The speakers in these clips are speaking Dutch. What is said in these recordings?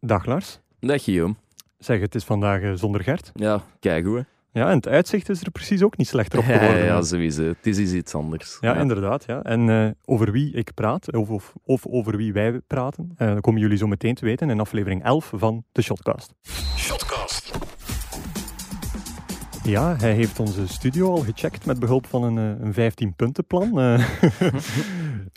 Dag Lars. Dag Guillaume. Zeg, het is vandaag eh, zonder Gert. Ja, kijk hoe. Ja, en het uitzicht is er precies ook niet slechter op Ja, geworden. ja, sowieso. Het is iets anders. Ja, inderdaad. Ja. En eh, over wie ik praat, of, of, of over wie wij praten, eh, dat komen jullie zo meteen te weten in aflevering 11 van de Shotcast. Shotcast. Ja, hij heeft onze studio al gecheckt met behulp van een, een 15-puntenplan.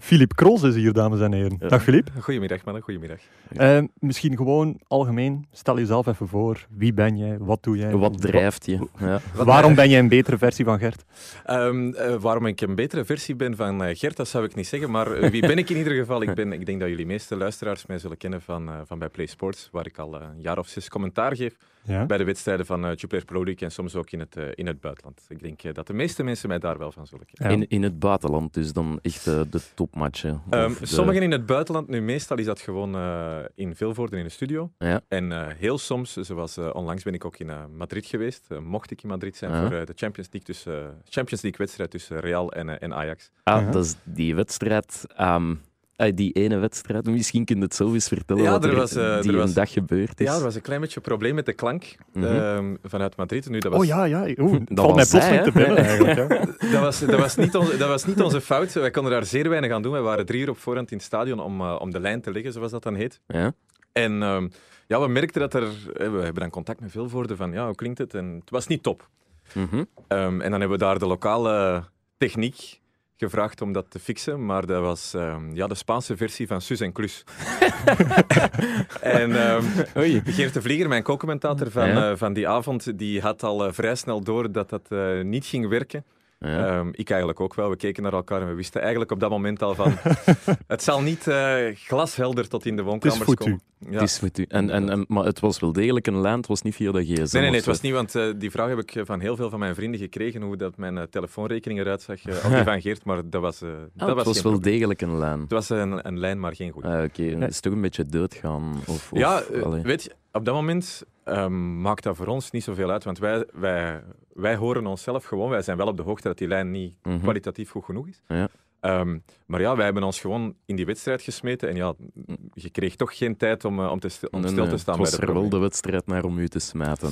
Filip Krols is hier, dames en heren. Ja. Dag Filip. Goedemiddag, mannen. Goedemiddag. Eh, misschien gewoon algemeen, stel jezelf even voor. Wie ben jij? Wat doe jij? Wat drijft je? Ja. Waarom ben jij een betere versie van Gert? Ehm, eh, waarom ik een betere versie ben van eh, Gert, dat zou ik niet zeggen. Maar wie ben ik in ieder geval? Ik, ben, ik denk dat jullie meeste luisteraars mij zullen kennen van, eh, van bij Play Sports, waar ik al een jaar of zes commentaar geef Ja? bij de wedstrijden van uh, Jupiler Pro League en soms ook in het, eh, in het buitenland. Ik denk eh, dat de meeste mensen mij daar wel van zullen kennen. Ja. In, in het buitenland, dus dan echt de topmatchen. Ehm, de- Sommigen in het buitenland, nu meestal is dat gewoon eh, in Vilvoorde in de studio. Ja. En eh, heel soms, zoals eh, onlangs ben ik ook in Madrid geweest, mocht ik in Madrid zijn voor de Champions League, tussen, Champions League wedstrijd tussen Real en, en Ajax. Ah, Ja. dat is die wedstrijd. ehm, eh, die ene wedstrijd. Misschien kun je het zo eens vertellen Ja, wat er er, was, eh, die er een was- dag gebeurd is. Ja, er was een klein beetje een probleem met de klank Mhm. ehm, vanuit Madrid. Nu, dat was, Oh ja, ja. Oeh, Dat valt mij plotseling te binnen eigenlijk. Dat, was, dat, was niet onze, dat was niet onze fout. Wij konden daar zeer weinig aan doen. Wij waren drie uur op voorhand in het stadion om, eh, om de lijn te leggen, zoals dat dan heet. Ja. En ehm, ja, we merkten dat er... eh, We hebben dan contact met veel woorden van, ja, hoe klinkt het? En het was niet top. Mhm. Ehm, en dan hebben we daar de lokale techniek gevraagd om dat te fixen, maar dat was ehm, ja, de Spaanse versie van Sus en Klus. en ehm, Oei. Geert de Vlieger, mijn co-commentator van, Ja. eh, van die avond, die had al eh, vrij snel door dat dat eh, niet ging werken. Ja. Ehm, ik eigenlijk ook wel. We keken naar elkaar en we wisten eigenlijk op dat moment al van... het zal niet eh, glashelder tot in de woonkamers komen. Ja. Het is met u. En, en, en, maar het was wel degelijk een lijn, het was niet via de gsm. Nee, nee, nee, het was niet, want eh, die vraag heb ik van heel veel van mijn vrienden gekregen, hoe dat mijn eh, telefoonrekening eruit zag, ook die van Geert, maar dat was, dat het was, wel probleem. degelijk een lijn. Het was een, een lijn, maar geen goed. Ah, Oké, het is toch een beetje doodgaan? Of, of, ja, weet je, op dat moment ehm, maakt dat voor ons niet zoveel uit, want wij, wij, wij horen onszelf gewoon, wij zijn wel op de hoogte dat die lijn niet Mhm. kwalitatief goed genoeg is. Ja. Ehm, maar ja, wij hebben ons gewoon in die wedstrijd gesmeten en ja, je kreeg toch geen tijd om, eh, om, te stil, om Nee, stil nee, te staan Het bij was de er wel probleem. de wedstrijd naar om u te smijten.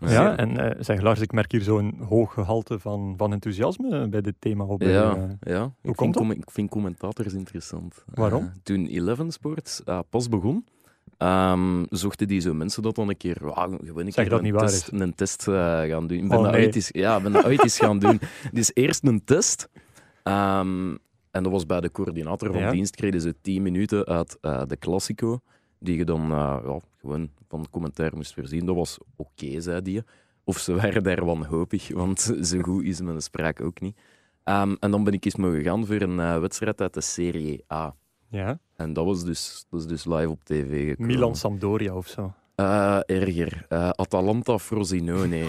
eh. Ja, en eh, zeg Lars, ik merk hier zo'n hoog gehalte van, van enthousiasme bij dit thema. Op, bij, Ja, ja. Ik, komt vind dat? ik vind commentators interessant. Waarom? Toen Eleven Sports pas begon, ehm, zochten die zo mensen dat dan een keer, ja, gewoon een, Zeg keer dat een, test, een test eh, gaan doen. Ik ben Oh, dat nee. ooit eens, ja, ben dat ooit eens gaan doen. Dus eerst een test. ehm, en dat was bij de coördinator van Ja. dienst, kregen ze 10 minuten uit eh, de Classico, die je dan eh, ja, gewoon van commentaar moest voorzien. Dat was oké, zei die. Of ze waren daar wanhopig, want zo goed is mijn spraak ook niet. Ehm, en dan ben ik eens mogen gaan voor een wedstrijd uit de Serie A. ja. En dat was dus, dat is dus live op tv gekomen. Milan Sampdoria of zo. Eh, erger. Eh, Atalanta Frosinone.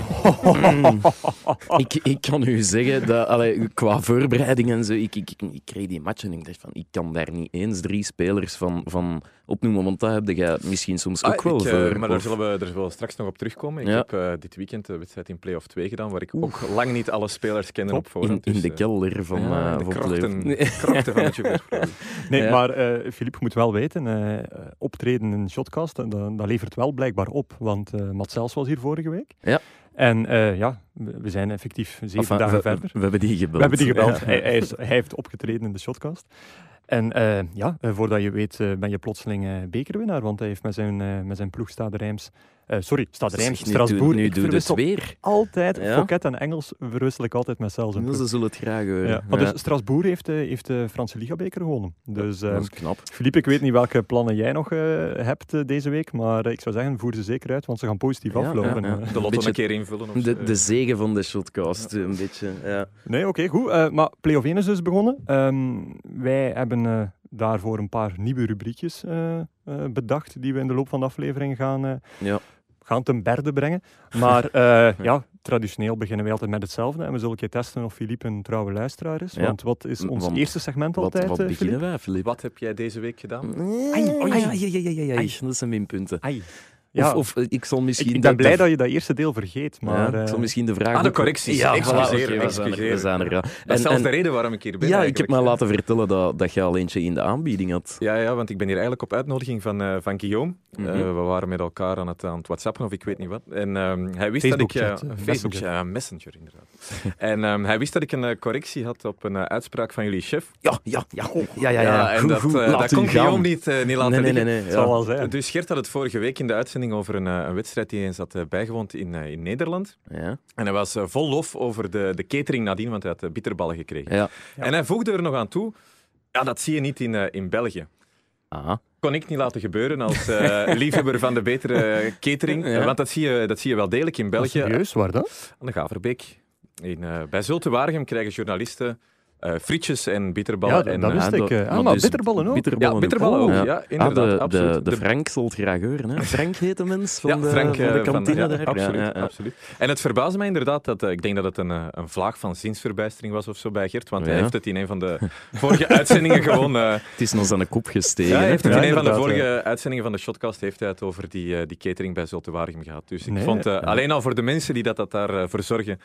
Mm. ik, ik kan u zeggen, dat, allee, qua voorbereiding en zo, ik, ik, ik, ik kreeg die match en ik dacht van, ik kan daar niet eens drie spelers van, van opnoemen, want dat heb jij misschien soms ook Ah, wel ik, eh, voor. maar daar of- zullen, we, daar zullen we straks nog op terugkomen. Ik Ja. heb eh, dit weekend de wedstrijd in Play-off 2 gedaan, waar ik ook lang niet alle spelers kende Top. op voorhand. in, in dus, de kelder van, ja, eh de van krochten van het. Nee, Ja. maar eh Filip, je moet wel weten, optreden in een shotcast, dat, dat levert wel blijkbaar op. Want eh Matt Sels was hier vorige week. Ja. En eh, ja, we zijn effectief zeven Enfin, dagen we, verder. we hebben die gebeld. We hebben die gebeld. Ja. Hij, hij, is, hij heeft opgetreden in de shotcast. En eh, ja, eh, voordat je weet eh, ben je plotseling eh, bekerwinnaar, want hij heeft met zijn, eh, met zijn ploeg Stade Reims... eh, sorry, nu Strasbourg. Nu ik doe het weer. altijd, Ja. Fouquet en Engels verwissel ik altijd met ploeg. Ze zullen het graag horen. Ja. Maar Ja. dus Strasbourg heeft, eh, heeft de Franse Liga-beker gewonnen. Dus eh, dat is knap. Filip, ik weet niet welke plannen jij nog eh, hebt deze week, maar ik zou zeggen, voer ze zeker uit, want ze gaan positief Ja, aflopen. ja, ja. De lotto een keer invullen. Of De, zo. de zegen van de shotcast, een beetje. Ja. Nee, oké, goed. Eh, maar Play-off 1 is dus begonnen. Ehm, wij hebben eh, daarvoor een paar nieuwe rubriekjes bedacht, die we in de loop van de aflevering gaan, eh, Ja. Gaan ten berde brengen. Maar eh, ja, traditioneel beginnen wij altijd met hetzelfde. En we zullen een keer testen of Filip een trouwe luisteraar is. Ja. Want wat is ons Want eerste segment Wat, altijd, wat eh, beginnen Filip? wij, Filip? Wat heb jij deze week gedaan? Ai, ai, ai, ai, ai, ai, ai. Dat zijn minpunten. Ai. Ja, Of, of eh, ik zal misschien... ik ben de- blij de- dat je dat eerste deel vergeet, maar... ja, ik eh, zal misschien de vraag... Ah, de correcties. Ja, Excuseer, voilà, er, excuseer. we zijn er, ja. Dat is En- zelfs de reden waarom ik hier ben. Ja, ik heb me laten vertellen dat, dat je al eentje in de aanbieding had. Ja, ja, want ik ben hier eigenlijk op uitnodiging van, eh, van Guillaume. Mhm. Eh, we waren met elkaar aan het, aan het whatsappen of ik weet niet wat. En ehm, hij wist dat ik... Eh, eh, Facebook, Messenger. ja, Messenger inderdaad. en ehm, hij wist dat ik een eh, correctie had op een eh, uitspraak van jullie chef. Ja, ja, ja. Ja, ja, ja. en Goed, dat, goed, eh, dat kon. Guillaume niet, eh, niet laten Nee, nee, nee. nee, het zal ja. wel zijn. Dus Gert had het vorige week in de uitzending over een, eh, een wedstrijd die hij eens had eh, bijgewoond in, eh, in Nederland. Ja, En hij was vol lof over de, de catering nadien, want hij had bitterballen gekregen. ja. Ja. En hij voegde er nog aan toe, ja, dat zie je niet in, in België. Aha. kon ik niet laten gebeuren als eh, liefhebber van de betere catering. Ja. Want dat zie, je, dat zie je wel degelijk in België. serieus, waar dat? Aan de Gaverbeek. In, eh, bij Zulte Waregem krijgen journalisten eh, frietjes en bitterballen. Ja, dat- en, dat eh, wist ik, dat- eh. Ah, maar dus bitterballen ook? Bitterballen Ja, bitterballen ook. Ja, Ah, inderdaad. de, absoluut. de, de Frank zal het graag horen. Hè? Frank heet de mens van, ja, de, Frank, van de kantine ja, daar. absoluut, Ja, ja, ja. absoluut. En het verbaasde mij inderdaad dat ik denk dat het een, een vlaag van zinsverbijstering was of zo bij Gert, want hij heeft het in een van de vorige uitzendingen gewoon. eh, Het is nog aan de kop gestegen. ja, hij heeft het Ja, in een van de vorige uitzendingen van de Shotcast heeft hij het over die, die catering bij Zulte Waregem gehad. Dus ik Nee, vond ja. alleen al voor de mensen die dat, dat daarvoor zorgen,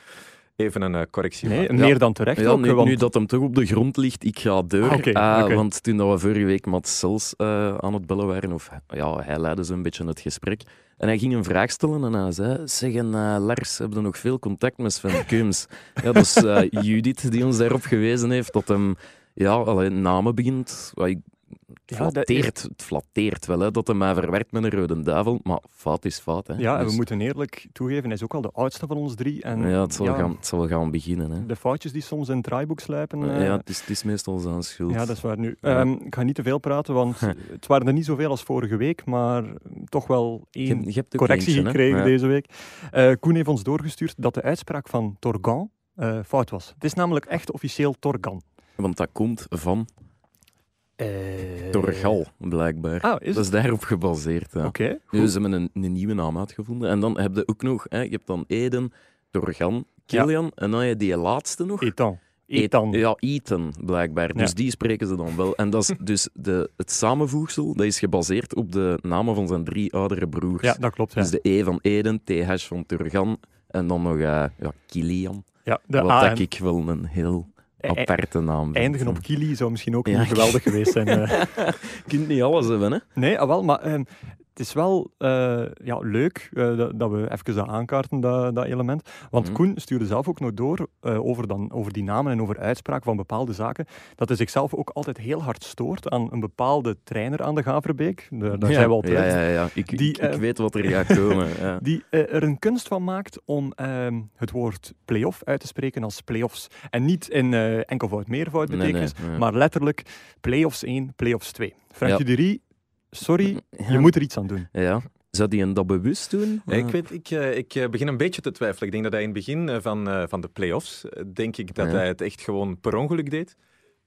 even een eh, correctie. Nee, meer dan terecht Ja, ook. nu, want- nu dat hem toch op de grond ligt, ik ga deur. Ah, oké. Want toen dat we vorige week met Sels eh, aan het bellen waren, of ja, hij leidde zo'n beetje het gesprek. En hij ging een vraag stellen en hij zei: Zeg, en, eh, Lars, hebben we nog veel contact met Sven Keums? ja, dat is eh, Judith die ons daarop gewezen heeft dat hem ja, alleen namen begint. Wat ik- Het Ja, dat flatteert, het flatteert wel, hè, dat hij mij verwerkt met een rode duivel, maar fout is fout. Hè. Ja, en we Dus- moeten eerlijk toegeven, hij is ook al de oudste van ons drie. En ja, het, zal ja, Gaan, het zal gaan beginnen. Hè. de foutjes die soms in het draaiboek sluipen... eh, ja, het is, het is meestal zijn schuld. Ja, dat is waar. Nu, Ja. Ehm, ik ga niet te veel praten, want het waren er niet zoveel als vorige week, maar toch wel één je hebt correctie eentje, gekregen deze week. Eh, Koen heeft ons doorgestuurd dat de uitspraak van Torgan eh, fout was. Het is namelijk echt officieel Torgan. Want dat komt van Eh, Torgal, blijkbaar. Ah, is dat is daarop gebaseerd. Ja. Oké. Nu, ze hebben een, een nieuwe naam uitgevonden. En dan heb je ook nog, hè, je hebt dan Eden, Torgan, Kilian. En dan heb je die laatste nog. Ethan. Et- Ethan. Ja, Ethan, blijkbaar. Dus Ja. die spreken ze dan wel. En dat is dus de, het samenvoegsel, dat is gebaseerd op de namen van zijn drie oudere broers. Ja, dat klopt. Ja. Dus de E van Eden, TH van Turgan en dan nog uh, ja, Kilian. ja, de wat A dat en- ik wel een heel aparte naam. Eindigen op Kili zou misschien ook Ja, niet geweldig geweest zijn. eh. Je kunt niet alles hebben, hè? Nee, ah, wel, maar ehm, het is wel eh, ja, leuk eh, dat, dat we even dat aankaarten, dat, dat element. Want Mhm. Koen stuurde zelf ook nog door eh, over, dan, over die namen en over uitspraak van bepaalde zaken, dat hij zichzelf ook altijd heel hard stoort aan een bepaalde trainer aan de Gaverbeek. Daar, daar ja, zijn we al ja, terecht. ja, ja. Ik, Die, ik, ik weet wat er gaat komen. Ja. Die er een kunst van maakt om ehm, het woord play-off uit te spreken als play-offs. En niet in enkelvoud, meervoud Nee, nee, betekenis, maar letterlijk play-offs 1, play-offs 2. Frankie Ja. Sorry, Ja. je moet er iets aan doen. Ja. Zou die een dat bewust doen? Ja, ik, weet, ik, eh, ik eh, begin een beetje te twijfelen. Ik denk dat hij in het begin eh, van, van de play-offs, denk ik dat Ja. hij het echt gewoon per ongeluk deed.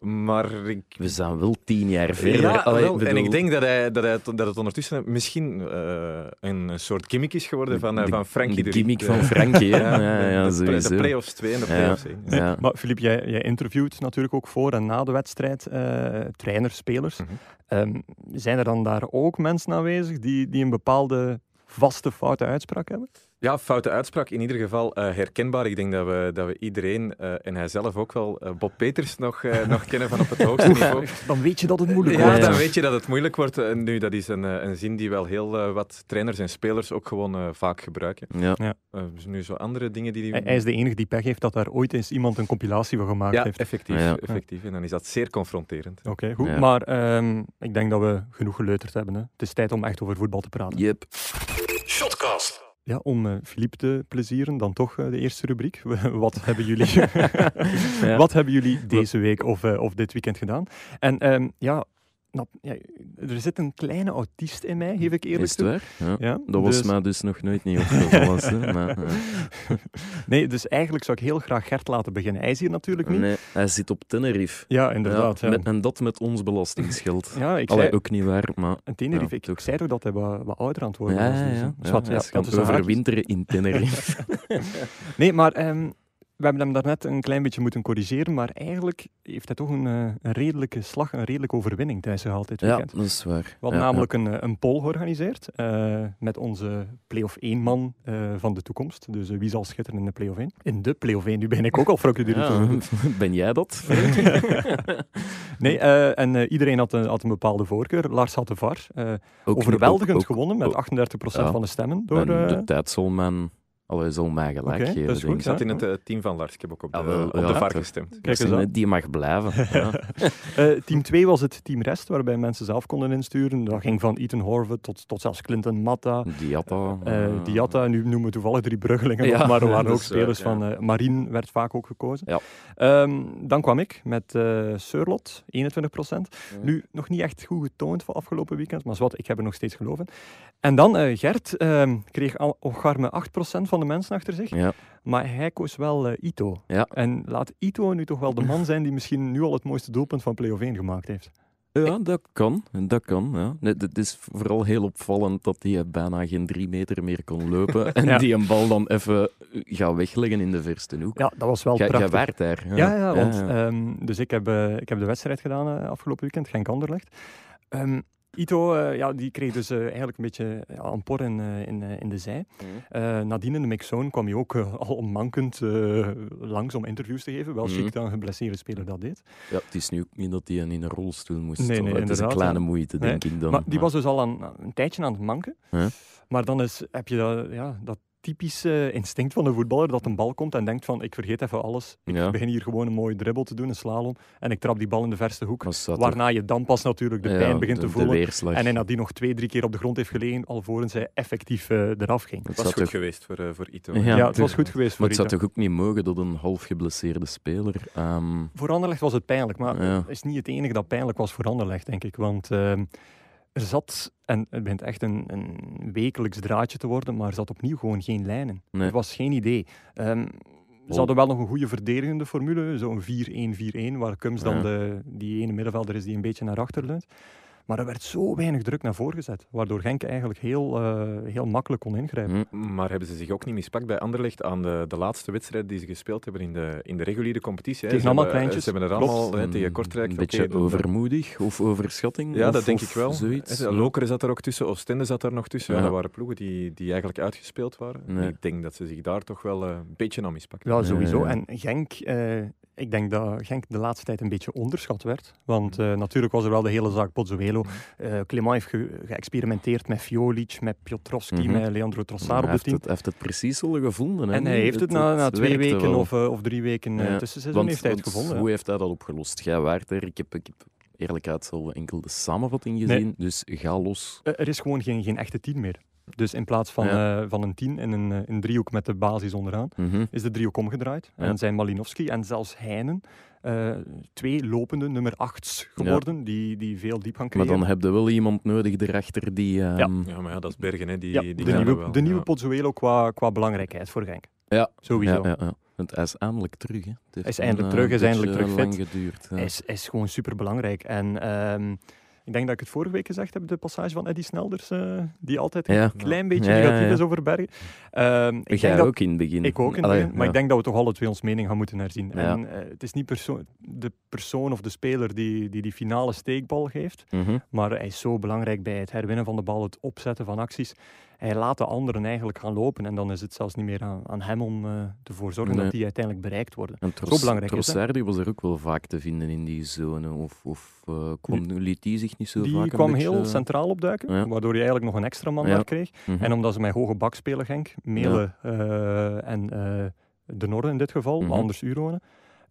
Maar ik... We zijn wel tien jaar verder. Ja, Allee, wel, en ik denk dat, hij, dat, hij, dat het ondertussen misschien eh, een soort gimmick is geworden van, eh, de- van Frankie De gimmick de- van Frankie, ja, ja, ja, de, de, play-offs 2 en de play-offs 1. Ja. Maar Filip, jij, jij interviewt natuurlijk ook voor en na de wedstrijd eh trainers, spelers. Mhm. Ehm, zijn er dan daar ook mensen aanwezig die, die een bepaalde vaste foute uitspraak hebben? Ja, foute uitspraak. In ieder geval eh, herkenbaar. Ik denk dat we, dat we iedereen, eh, en hij zelf ook wel, eh, Bob Peters nog, eh, nog kennen van op het hoogste niveau. Dan weet je dat het moeilijk Ja, wordt. dan weet je dat het moeilijk wordt. En nu, dat is een, een zin die wel heel wat trainers en spelers ook gewoon vaak gebruiken. Ja. Eh, dus nu zo andere dingen die... die Hij, hij is de enige die pech heeft dat daar ooit eens iemand een compilatie van gemaakt ja, heeft. effectief, Ja. effectief. En dan is dat zeer confronterend. Oké, goed. Ja. Maar ehm, ik denk dat we genoeg geleuterd hebben. Hè. Het is tijd om echt over voetbal te praten. Yep. Ja, om eh Philippe te plezieren, dan toch eh, de eerste rubriek. Wat hebben jullie, Ja. wat hebben jullie deze week of, eh, of dit weekend gedaan? En ehm, ja, nou, ja, er zit een kleine autist in mij, geef ik eerlijk Is het toe. Ja. Ja, Dat was dus- mij dus nog nooit niet opgevallen. hè, maar, ja. Nee, dus eigenlijk zou ik heel graag Gert laten beginnen. Hij is hier natuurlijk niet. Nee, hij zit op Tenerife. Ja, inderdaad. Ja, met- en dat met ons belastingsgeld. ja ik Allee, zei, ook niet waar, maar... en Tenerife, ik, zei toch dat hij wat, wat ouder aan het worden Ja, was. ja, dus, ja. ja, is gaan dat is overwinteren in Tenerife. Nee, maar ehm, we hebben hem daarnet een klein beetje moeten corrigeren, maar eigenlijk heeft hij toch een, eh, een redelijke slag, een redelijke overwinning thuis gehaald dit Ja, weekend. dat is waar. We hadden Ja, namelijk Een, eh, een poll georganiseerd eh, met onze play-off 1 man van de toekomst. Dus wie zal schitteren in de play-off 1? In de play-off 1, nu ben ik ook al Frokje ja. Ja, Ben jij dat? Nee, en iedereen had een, had een bepaalde voorkeur. Lars had de VAR. overweldigend ook- ook- gewonnen met ook- 38% ja. van de stemmen. Door, de tijd zal men allee, zal mij gelijk Oké, geven. dat is denk goed, Ik zat in het eh, team van Lars. Ik heb ook op de, Ah, wel, op ja, de VAR gestemd. Kijk eens Dus, aan. Die mag blijven. Ja. Eh, team 2 was het team rest, waarbij mensen zelf konden insturen. Dat ging van Ethan Horvath tot, tot zelfs Clinton Matta. Diatta. eh Diatta, nu noemen we toevallig drie bruggelingen Ja, maar er waren ook is spelers van... eh Marien werd vaak ook gekozen. Ja. Ehm, dan kwam ik met eh Surlot, 21%. Ja. Nu, nog niet echt goed getoond van afgelopen weekend, maar wat, ik heb er nog steeds geloof in. En dan eh, Gert ehm, kreeg al ongarme 8% van de mensen achter zich, Ja. maar hij koos wel eh, Ito. Ja. En laat Ito nu toch wel de man zijn die misschien nu al het mooiste doelpunt van play-off 1 gemaakt heeft. Ja, dat kan. Dat kan ja. Nee, Het is vooral heel opvallend dat hij bijna geen drie meter meer kon lopen. En Ja. die een bal dan even gaat wegleggen in de verste hoek. Ja, dat was wel Jij jij prachtig. waart daar. Ja, Ja, ja, want ja. ehm, dus ik heb, eh, ik heb de wedstrijd gedaan eh, afgelopen weekend, Genk Anderlecht. Ito, eh, ja, die kreeg dus eh, eigenlijk een beetje ja, een por in, eh, in, eh, in de zij. Eh, nadien in de mixzone kwam hij ook eh, al onmankend eh, langs om interviews te geven. Wel Mhm. chic dat een geblesseerde speler dat deed. Ja, het is nu ook niet dat hij in een rolstoel moest. Nee, nee, het is een kleine moeite, Nee, denk ik dan. maar die was dus al aan, een tijdje aan het manken. Maar dan is, heb je dat, ja, dat typische instinct van een voetballer dat een bal komt en denkt van ik vergeet even alles. Ik Ja. begin hier gewoon een mooie dribbel te doen, een slalom. En ik trap die bal in de verste hoek. Waarna je dan pas natuurlijk de pijn begint de, te voelen. De weerslag. En hij nadien nog twee, drie keer op de grond heeft gelegen, alvorens hij effectief eh, eraf ging. het was goed toch, geweest voor, eh, voor Ito. Ja, Ja, het was goed geweest voor maar het zou toch ook niet mogen dat een half geblesseerde speler... ehm, Voor Anderlecht was het pijnlijk, maar Ja. het is niet het enige dat pijnlijk was voor Anderlecht, denk ik. Want ehm, er zat, en het begint echt een, een wekelijks draadje te worden, maar er zat opnieuw gewoon geen lijnen. Nee. Er was geen idee. Ehm, ze hadden wel nog een goede verdedigende formule, zo'n 4-1-4-1, waar Kums dan de, die ene middenvelder is die een beetje naar achter leunt. Maar er werd zo weinig druk naar voren gezet, waardoor Genk eigenlijk heel, eh, heel makkelijk kon ingrijpen. hm, Maar hebben ze zich ook niet mispakt bij Anderlecht aan de, de laatste wedstrijd die ze gespeeld hebben in de, in de reguliere competitie? hè? Tegen Ze allemaal hebben- kleintjes. Ze hebben er Klopt. allemaal hè, tegen een- Kortrijk. Een beetje overmoedig of overschatting. Ja, of- dat denk ik wel. Zoiets. Lokeren zat er ook tussen, Oostende zat er nog tussen. Ja. Dat waren ploegen die, die eigenlijk uitgespeeld waren. Nee. Ik denk dat ze zich daar toch wel eh, een beetje aan mispakten. Ja, sowieso. En Genk, eh, ik denk dat Genk de laatste tijd een beetje onderschat werd. Want eh, natuurlijk was er wel de hele zaak Pozzuelo. Eh Clément heeft ge- geëxperimenteerd met Fiolic, met Piotrowski, Mhm. met Leandro Trossard op het team. hij heeft het precies al gevonden. hè, En hij heeft het na, na twee weken of, eh, of drie weken Ja, tussenseizoen heeft hij het want gevonden. Hoe heeft hij dat opgelost? Jij waart er. Ik heb, ik heb eerlijkheidshalve enkel de samenvatting gezien. Dus ga los. Er is gewoon geen, geen echte tien meer. Dus in plaats van, Ja. eh, van een tien in een, eh, een driehoek met de basis onderaan, Mhm. is de driehoek omgedraaid. Ja. En zijn Malinowski en zelfs Heinen eh, twee lopende nummer achts geworden, die, die veel diepgang Maar creëren. dan heb je wel iemand nodig erachter die... ehm, Ja, maar ja, dat is Bergen. Hè. Die, Ja, die de nieuwe, wel. de nieuwe Ja. Pozzuelo qua, qua belangrijkheid voor Genk. Ja. Sowieso. Ja, ja, ja. Want hij is eindelijk terug. Hè. Het heeft is eindelijk een, terug, eh, is eindelijk terug lang fit. geduurd. Ja. Hij is, hij is gewoon super belangrijk. En ehm, ik denk dat ik het vorige week gezegd heb, de passage van Eddie Snelders, eh, die altijd een Ja. klein beetje Ja, negatief ja. is over Bergen. Ehm, ik Jij denk dat, ook in het begin. ik ook in het begin, maar ik denk dat we toch alle twee ons mening gaan moeten herzien. En eh, het is niet perso de persoon of de speler die, die die finale steekbal geeft, Mhm. maar hij is zo belangrijk bij het herwinnen van de bal, het opzetten van acties. Hij laat de anderen eigenlijk gaan lopen en dan is het zelfs niet meer aan, aan hem om eh, ervoor zorgen Nee. dat die uiteindelijk bereikt worden. En Tros, belangrijk? Trossard die was er ook wel vaak te vinden in die zone. Of, of kwam, liet die zich niet zo Die vaak een kwam beetje- heel centraal opduiken, Ja. waardoor hij eigenlijk nog een extra man Ja. daar kreeg. Mhm. En omdat ze met hoge bak spelen, Genk, Melen eh, en De Norde in dit geval, Mhm. maar anders Uronen,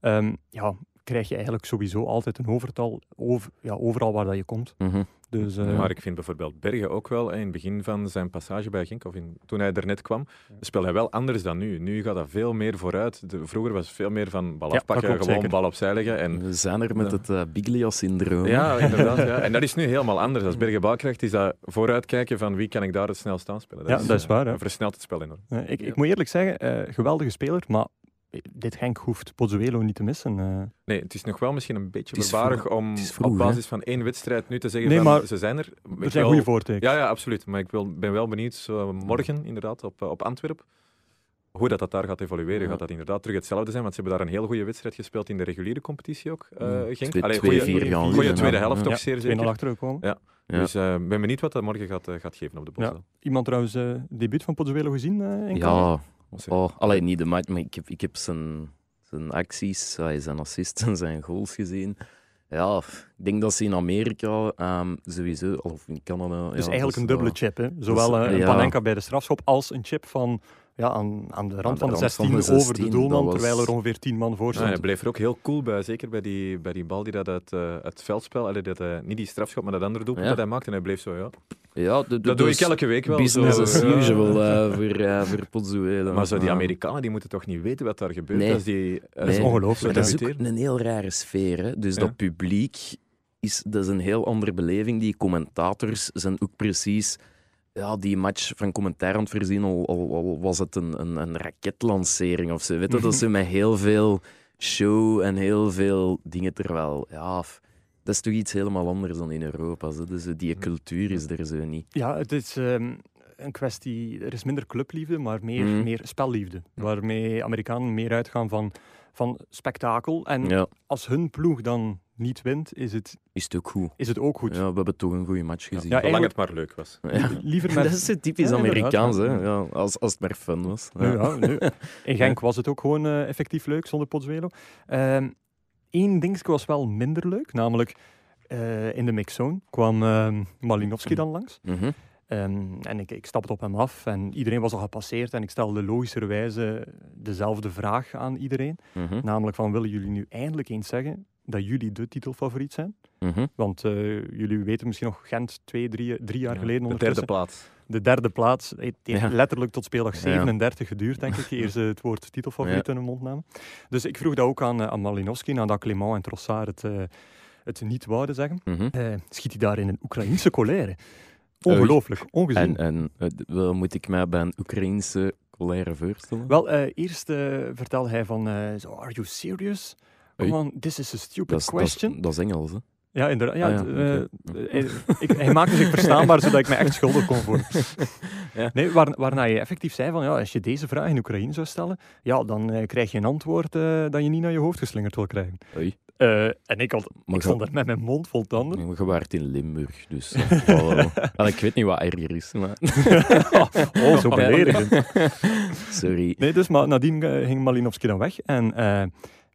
ehm, ja, krijg je eigenlijk sowieso altijd een overtal over, ja, overal waar dat je komt. Mhm. Dus, eh, Maar ik vind bijvoorbeeld Bergen ook wel, in het begin van zijn passage bij Genk, of in, toen hij er net kwam, speelde hij wel anders dan nu. Nu gaat dat veel meer vooruit. De, vroeger was het veel meer van bal afpakken, gewoon zeker. bal opzij leggen. En, We zijn er met Ja. het eh, Biglia-syndroom. ja, inderdaad. Ja. En dat is nu helemaal anders. Als Bergen bal krijgt, is dat vooruitkijken van wie kan ik daar het snelst aan spelen. Ja, dat is eh, waar, hè. Versnelt het spel enorm. ik, ik moet eerlijk zeggen, eh, geweldige speler, maar dit Genk hoeft Pozzuelo niet te missen. eh. Nee, het is nog wel misschien een beetje vroeg. om vroeg, op hè. basis van één wedstrijd nu te zeggen Nee, van maar ze zijn er. Ik er zijn goede voortekens. Ja, ja, absoluut. Maar ik wil, ben wel benieuwd, zo morgen inderdaad, op, eh, op Antwerpen. hoe dat, dat daar gaat evolueren, Ja. gaat dat inderdaad terug hetzelfde zijn. Want ze hebben daar een heel goede wedstrijd gespeeld in de reguliere competitie ook, eh Mm. Genk. Twee- Allee, twee, goeie- vier tweede helft Ja. toch Ja, zeer 2-0 zeker. achtergekomen. Ja. Ja. Dus eh, ik ben benieuwd wat dat morgen gaat, gaat geven op de Ja. Bosel. Iemand trouwens eh debuut van Pozzuelo gezien eh, in? Ja. Oh, alleen niet de match, maar ik heb, ik heb zijn, zijn acties, eh, zijn assists en zijn goals gezien. Ja, ik denk dat ze in Amerika ehm, sowieso, of in Canada... Dus ja, eigenlijk een dubbele chip. Hè? Zowel eh, een ja. Panenka bij de strafschop als een chip van, ja, aan, aan de rand Aan de van de rand van 16 de over de 16, doelman, was- terwijl er ongeveer 10 man voor Ja, stond. hij bleef er ook heel cool bij, zeker bij die, bij die bal die dat uit eh, het veldspel, allee, dat, eh, niet die strafschop, maar dat andere doelpunt Ja. dat hij maakte. En hij bleef zo, ja. Ja, de- de- Dat doe dus ik elke week wel. Business zo, as ja. usual eh, voor, eh voor Pozzuelo. Maar zo die Ja. Amerikanen die moeten toch niet weten wat daar gebeurt Nee. als die Dat eh, is Nee. ongelooflijk. Maar dat is ook een heel rare sfeer. Hè? Dus Ja. dat publiek is, dat is een heel andere beleving. Die commentators zijn ook precies ja, die match van commentaar aan het voorzien. Al, al, al was het een, een, een raketlancering of zo. Weet je? Dat ze met heel veel show en heel veel dingen. Terwijl, ja, dat is toch iets helemaal anders dan in Europa. Zo. Dus die cultuur is er zo niet. Ja, het is ehm, een kwestie, er is minder clubliefde, maar meer, Mhm. meer spelliefde. Waarmee Amerikanen meer uitgaan van, van spektakel. En Ja, als hun ploeg dan niet wint, is het, is het ook goed. is het ook goed. Ja, we hebben toch een goede match gezien. Ja, Zolang het maar leuk was. Ja. Liever met... Dat is typisch Amerikaans, hè? Ja, als, als het maar fun was. Nu, ja, nu. In Genk was het ook gewoon eh, effectief leuk zonder Pozzuelo. Eén dingetje was wel minder leuk, namelijk eh, in de mixzone kwam ehm Malinowski dan langs. Mhm. Ehm, en ik, ik stapte op hem af en iedereen was al gepasseerd en ik stelde logischerwijze dezelfde vraag aan iedereen. Mhm. Namelijk van, willen jullie nu eindelijk eens zeggen dat jullie de titelfavoriet zijn? Mhm. Want eh, jullie weten misschien nog Gent twee, drie, drie jaar Ja, geleden de derde plaats. De derde plaats. Het heeft Ja. letterlijk tot speeldag Ja. 37 geduurd, denk ik, eer ze het woord titelfavoriet in hun mond namen. Dus ik vroeg dat ook aan, eh, aan Malinowski, nadat Clément en Trossard het, eh, het niet wouden zeggen. Mhm. Eh, schiet hij daar in een Oekraïense colère? Ongelooflijk, ongezien. En, en eh, wel moet ik mij bij een Oekraïense colère voorstellen? Wel, eh, eerst eh, vertelde hij van, eh, zo, are you serious? Come Oei. on, this is a stupid dat, question. dat is Engels, hè? Ja, inderdaad. Ja, Ah, ja, eh, eh, ik, hij maakte zich verstaanbaar, zodat ik me echt schuldig kon voelen. Ja. Nee, waar, waarna je effectief zei van, ja, als je deze vraag in Oekraïne zou stellen, ja, dan eh, krijg je een antwoord eh, dat je niet naar je hoofd geslingerd wil krijgen. Oei. Eh, en ik, had, Maar ik stond daar met mijn mond vol tanden. Je waart in Limburg, dus... ik weet niet wat erger is, maar... oh, zo beledigend. Sorry. Nee, dus maar nadien ging Malinowski dan weg. En eh,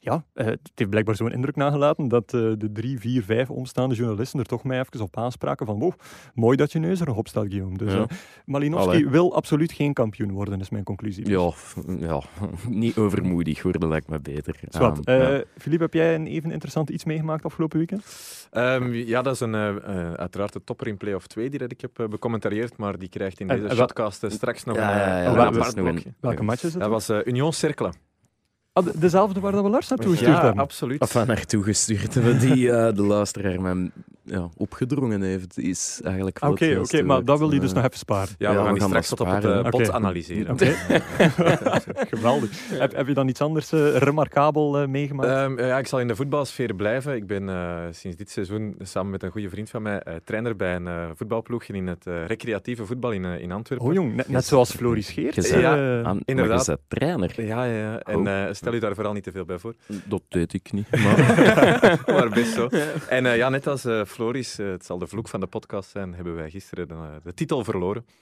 ja, eh, het heeft blijkbaar zo'n indruk nagelaten dat eh, de drie, vier, vijf omstaande journalisten er toch mij even op aanspraken van wow, mooi dat je neus er nog op staat, Guillaume. Dus Ja. eh, Malinowski Allee. wil absoluut geen kampioen worden, is mijn conclusie. Dus. Ja, ja, niet overmoedig worden lijkt me beter. Zwat, Ehm, ja. eh, Philippe, heb jij een even interessant iets meegemaakt afgelopen weekend? Ehm, ja, dat is een, uiteraard de topper in play-off 2 die dat ik heb becommentarieerd, maar die krijgt in deze eh, straks nog een, apart blokje. Welke match is het? Dat was eh, Union Cercle. Ah, de- dezelfde waar dat we Lars naartoe gestuurd Ja, hebben. absoluut. Enfin, naartoe gestuurd hebben die eh, de luisteraar mij ja, opgedrongen heeft, is eigenlijk Ah, Oké, oké, maar dat wil je dus Eh, nog even sparen. Ja, we Ja, gaan we gaan straks dat tot op het eh, pot analyseren. Oké. Geweldig. Heb, heb je dan iets anders eh, remarkabel meegemaakt? Ehm, ja, ik zal in de voetbalsfeer blijven. Ik ben eh, sinds dit seizoen samen met een goede vriend van mij eh, trainer bij een eh, voetbalploeg in het recreatieve voetbal in, in Antwerpen. oh jong, net, net zoals Floris Geert. Ja, aan- inderdaad. Trainer. Ja, ja, ja. En Oh. eh, stel u daar vooral niet te veel bij voor. Dat deed ik niet. Maar... maar best zo. En eh, ja, net als eh, Floris, eh, het zal de vloek van de podcast zijn, hebben wij gisteren de, de titel verloren.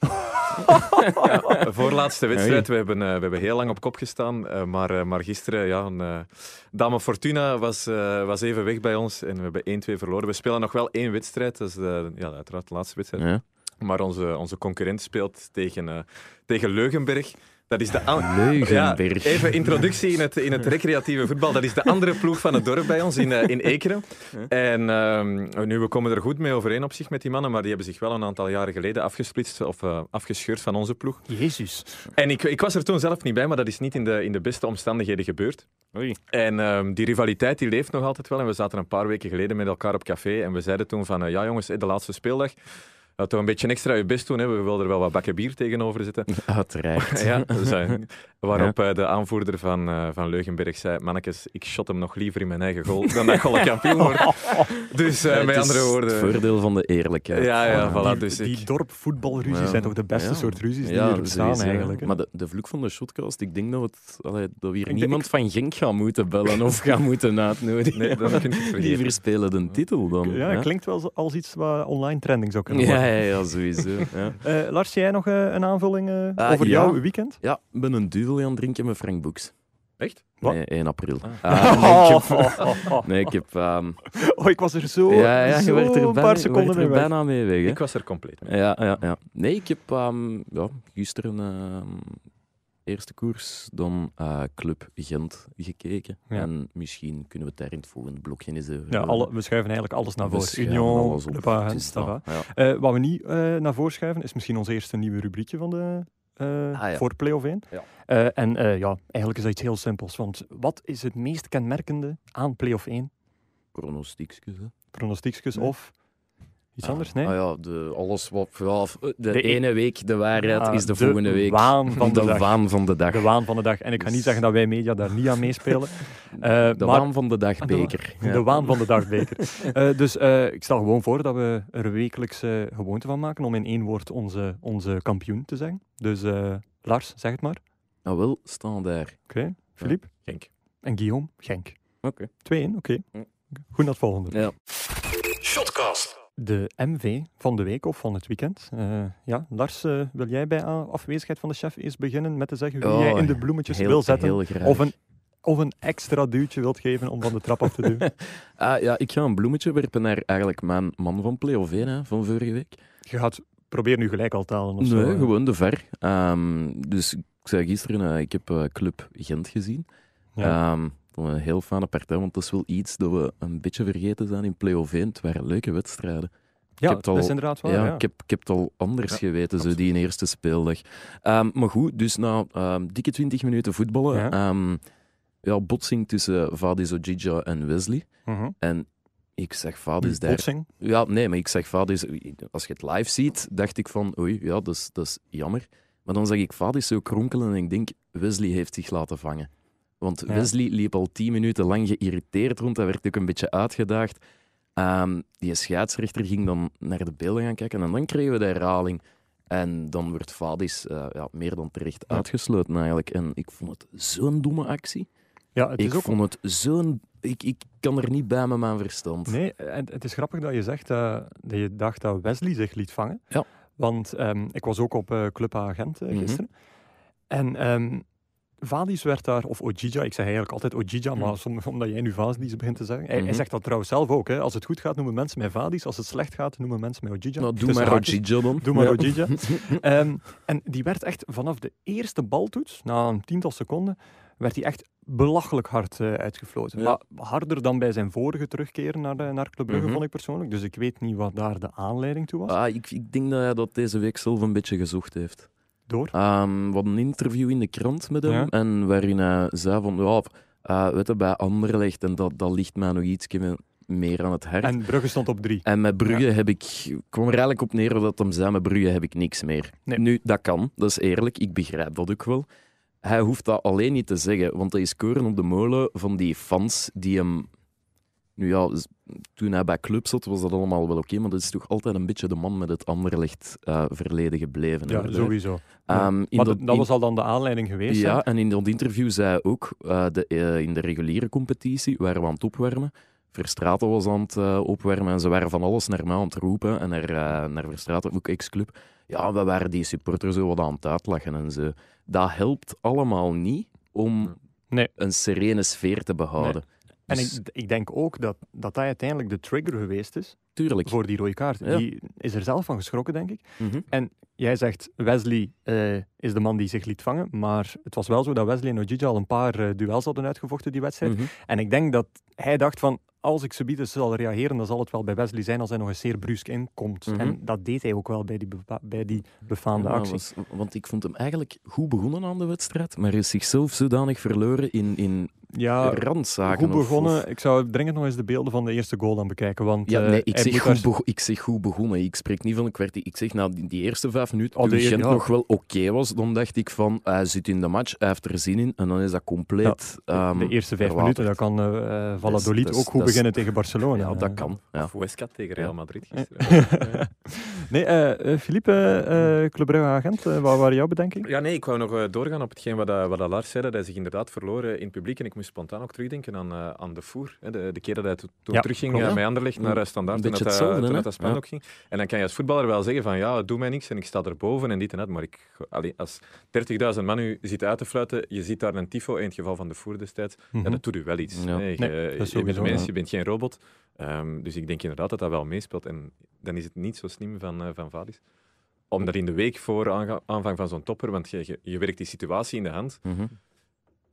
ja, voorlaatste wedstrijd. We hebben, we hebben heel lang op kop gestaan. maar, maar gisteren, ja, een, Dame Fortuna was, was even weg bij ons. En we hebben 1-2 verloren. We spelen nog wel één wedstrijd. Dat is de, ja, uiteraard de laatste wedstrijd. Ja. Maar onze, onze concurrent speelt tegen, tegen Leugenberg. Dat is de an- Leugenberg. Ja, even introductie in het, in het recreatieve voetbal. Dat is de andere ploeg van het dorp bij ons in, eh, in Ekeren. En ehm, nu, we komen er goed mee overeen op zich met die mannen, maar die hebben zich wel een aantal jaren geleden afgesplitst of eh, afgescheurd van onze ploeg. Jezus. En ik, ik was er toen zelf niet bij, maar dat is niet in de, in de beste omstandigheden gebeurd. Oei. En ehm, die rivaliteit die leeft nog altijd wel. En we zaten een paar weken geleden met elkaar op café en we zeiden toen van, eh, ja jongens, de laatste speeldag. Ja, toch een beetje extra je best doen. Hè. We wilden er wel wat bakken bier tegenover zetten. Uiteraard. ja, zijn, waarop eh, de aanvoerder van, uh, van Leugenberg zei: Mannekes, ik shot hem nog liever in mijn eigen goal dan dat Golle kampioen wordt. Dus uh, met andere woorden. Het voordeel van de eerlijkheid. Ja, ja, voilà. Die, dus die ik, dorpvoetbalruzies Ja. zijn toch de beste Ja. soort ruzies die er bestaan eigenlijk. Maar de, de vloek van de shotcast, ik denk dat, we het, allee, dat we hier niemand van Genk gaan moeten bellen of gaan moeten uitnodigen. nee, dan kun je het Die verspelen de titel dan. ja, klinkt wel als iets wat online trending zou kunnen ja, worden. ja, ja, sowieso. Ja. Eh, Lars, jij nog eh, een aanvulling eh, Ah, over ja. jouw weekend? ja, ik ben een duvel aan het drinken met Frank Boeks. Echt? Wat? Nee, 1 april. Ah. Ah, nee, ik heb, nee, ik heb... ehm, Oh, ik was er zo, ja, ja, je zo werd er, een bijna, paar seconden werd mee er weg. bijna mee weg. hè. Ik was er compleet mee. Ja, ja, ja. Nee, ik heb ehm, ja, gisteren ehm, eerste koers, dan eh, Club Gent gekeken. Ja. En misschien kunnen we het daar in het volgende blokje eens Ja, alle, we schuiven eigenlijk alles naar voren. Union, va. dat, ja. Eh, wat we niet eh, naar voren schuiven, is misschien ons eerste nieuwe rubriekje van de, Ah, ja. voor Play-off 1. Ja. Eh, en eh, ja, eigenlijk is dat iets heel simpels. Want wat is het meest kenmerkende aan Play-off 1? Pronostiekjes. Pronostiekjes Nee. of iets anders? Nee? Ah ja, de, alles wat... Ja, de, De e- ene week de waarheid Ja, is de, de volgende week waan van de dag. waan van de dag. De waan van de dag. En ik ga niet Dus- zeggen dat wij media daar niet aan meespelen. Eh, de maar- waan van de dag De- beker. De waan van de dagbeker. Eh, dus eh, ik stel gewoon voor dat we er wekelijks eh, gewoonte van maken om in één woord onze, onze kampioen te zeggen. Dus eh, Lars, zeg het maar. Nou wel, staan daar. Oké. Philippe Genk. en Guillaume, Genk. Oké. 2-1, oké. Hm. Goed naar het volgende. Ja. De MV van de week of van het weekend. Eh, ja, Lars, eh, wil jij bij afwezigheid van de chef eerst beginnen met te zeggen wie Oh, jij in de bloemetjes Heel, wil zetten? heel graag. Of een, of een extra duwtje wilt geven om van de trap af te duwen? Ah, ja, ik ga een bloemetje werpen naar eigenlijk mijn man van Play-off 1 hè, van vorige week. Je gaat proberen nu gelijk al te halen of zo. Nee, eh. gewoon de ver. Ehm, dus ik zei gisteren, eh, ik heb eh, Club Gent gezien. Ja. Ehm, vond een heel fijne partij, want dat is wel iets dat we een beetje vergeten zijn in Play-off 1. Het waren leuke wedstrijden. ja, heb het dat is al- inderdaad waar. ja, ja. Ik, heb, ik heb het al anders Ja, geweten, zo absoluut. die in eerste speeldag. Ehm, maar goed, dus na ehm, dikke 20 minuten voetballen, Ja. ja. ja, botsing tussen Vadis Ojija en Wesley. Mhm. En ik zeg Vadis daar... Botsing. Ja, nee, maar ik zeg Vadis... Als je het live ziet, dacht ik van, oei, ja, dat is, dat is jammer. Maar dan zag ik Vadis zo kronkelen en ik denk, Wesley heeft zich laten vangen. Want Ja. Wesley liep al tien minuten lang geïrriteerd rond. Hij werd ook een beetje uitgedaagd. Ehm, die scheidsrechter ging dan naar de beelden gaan kijken en dan kregen we de herhaling. En dan wordt Vadis eh, ja, meer dan terecht Ja. uitgesloten eigenlijk. En ik vond het zo'n domme actie. Ja, het Ik ook... vond het zo'n... Ik, ik kan er niet bij met mijn verstand. Nee, en het is grappig dat je zegt eh, dat je dacht dat Wesley zich liet vangen. Ja. Want ehm, ik was ook op eh, Club Agent Mhm. gisteren. En ehm Vadis werd daar, of Ojija, ik zeg eigenlijk altijd Ojija, maar Mhm. som- omdat jij nu Vadis begint te zeggen. Hij, hij Mhm. zegt dat trouwens zelf ook. Hè. Als het goed gaat, noemen mensen mij Vadis. Als het slecht gaat, noemen mensen mij Ojija. Nou, doe maar. Ojija dan. Doe maar Ja. Ojija. Ehm, en die werd echt vanaf de eerste baltoets, na een tiental seconden, werd hij echt belachelijk hard eh, uitgefloten. Ja. Maar harder dan bij zijn vorige terugkeren naar, de, naar Club Brugge, Mhm. vond ik persoonlijk. Dus ik weet niet wat daar de aanleiding toe was. Ah, ik, ik denk dat hij dat deze week zelf een beetje gezocht heeft. Door. Ehm we hadden een interview in de krant met hem. Ja. En waarin hij zei van, ja, eh, weet je, bij Anderlecht, en dat, dat ligt mij nog iets meer aan het hart. En, En Brugge stond op drie. met Brugge heb ik... Ik kwam er eigenlijk op neer dat hem zei, met Brugge heb ik niks meer. Nee. Nu, dat kan. Dat is eerlijk. Ik begrijp dat ook wel. Hij hoeft dat alleen niet te zeggen, want hij is koren op de molen van die fans die hem... Nu ja, z- toen hij bij club zat, was dat allemaal wel oké, maar dat is toch altijd een beetje de man met het Anderlecht eh verleden gebleven. Ja, hè. sowieso. Ja. Ehm, Maar dat- dat, dat in- was al dan de aanleiding geweest. hè? ja, en in dat interview zei hij ook, eh, de, eh, in de reguliere competitie waren we aan het opwarmen. Verstraten was aan het opwarmen en ze waren van alles naar mij aan het roepen. En naar, naar Verstraten, ook ex-club. Ja, we waren die supporters zo wat aan het uitlachen en zo. Dat helpt allemaal niet om Nee. een serene sfeer te behouden. En Dus, ik, ik denk ook dat, dat dat uiteindelijk de trigger geweest is tuurlijk. voor die rode kaart. Ja. Die is er zelf van geschrokken, denk ik. Mhm. Jij zegt Wesley eh, is de man die zich liet vangen, maar het was wel zo dat Wesley en Ojija al een paar eh, duels hadden uitgevochten die wedstrijd. Mhm. En ik denk dat hij dacht van, als ik subiet zal reageren, dan zal het wel bij Wesley zijn als hij nog eens zeer brusk inkomt. Mhm. En dat deed hij ook wel bij die, bij die befaamde Ja, actie. was- want ik vond hem eigenlijk goed begonnen aan de wedstrijd, maar is zichzelf zodanig verloren in, in ja, randzaken. goed begonnen. of- Ik zou dringend nog eens de beelden van de eerste goal dan bekijken. Want, Ja, eh, nee, ik hij zeg, goed daar- ik zeg goed begonnen. Ik spreek niet van een kwartier. Ik zeg, nou, die, die eerste vijf minuten, Oh, toen de- Gent ja. nog wel oké was, dan dacht ik van, hij zit in de match, hij heeft er zin in, en dan is dat compleet ehm, de eerste vijf verwaterd. minuten, dat kan eh eh, Valladolid ook goed beginnen tegen Barcelona. Ja, dat kan. Ja. Of Huesca tegen Real Ja. Madrid gisteren. nee, eh eh, Philippe, eh Club Brugge agent, eh, wat waren jouw bedenkingen? Ja, nee, ik wou nog eh, doorgaan op hetgeen wat, dat- wat Lars zei, dat hij zich inderdaad verloren in het publiek. En ik moest spontaan ook terugdenken aan, eh, aan de Voer. Hè, de, de keer dat hij to- toen Ja, terugging klopt. eh, Anderlecht naar uh, Standaard, toen, dat, hetzelfde, toen dat Ja. ook ging. En dan kan je als voetballer wel zeggen van ja, doe mij niks en ik sta erboven en dit en dat. Maar ik, allee, als 30.000 man u zit uit te fluiten, je ziet daar een tifo, in het geval van de Voer destijds, Mhm. ja, dat doet u wel iets. Je, Nee, je is bent mens, je bent geen robot. Ehm, dus ik denk inderdaad dat dat wel meespeelt. En dan is het niet zo slim van, eh, van Vadis. Om dat in de week voor aanvang van zo'n topper, want je, je, je werkt die situatie in de hand. Mhm.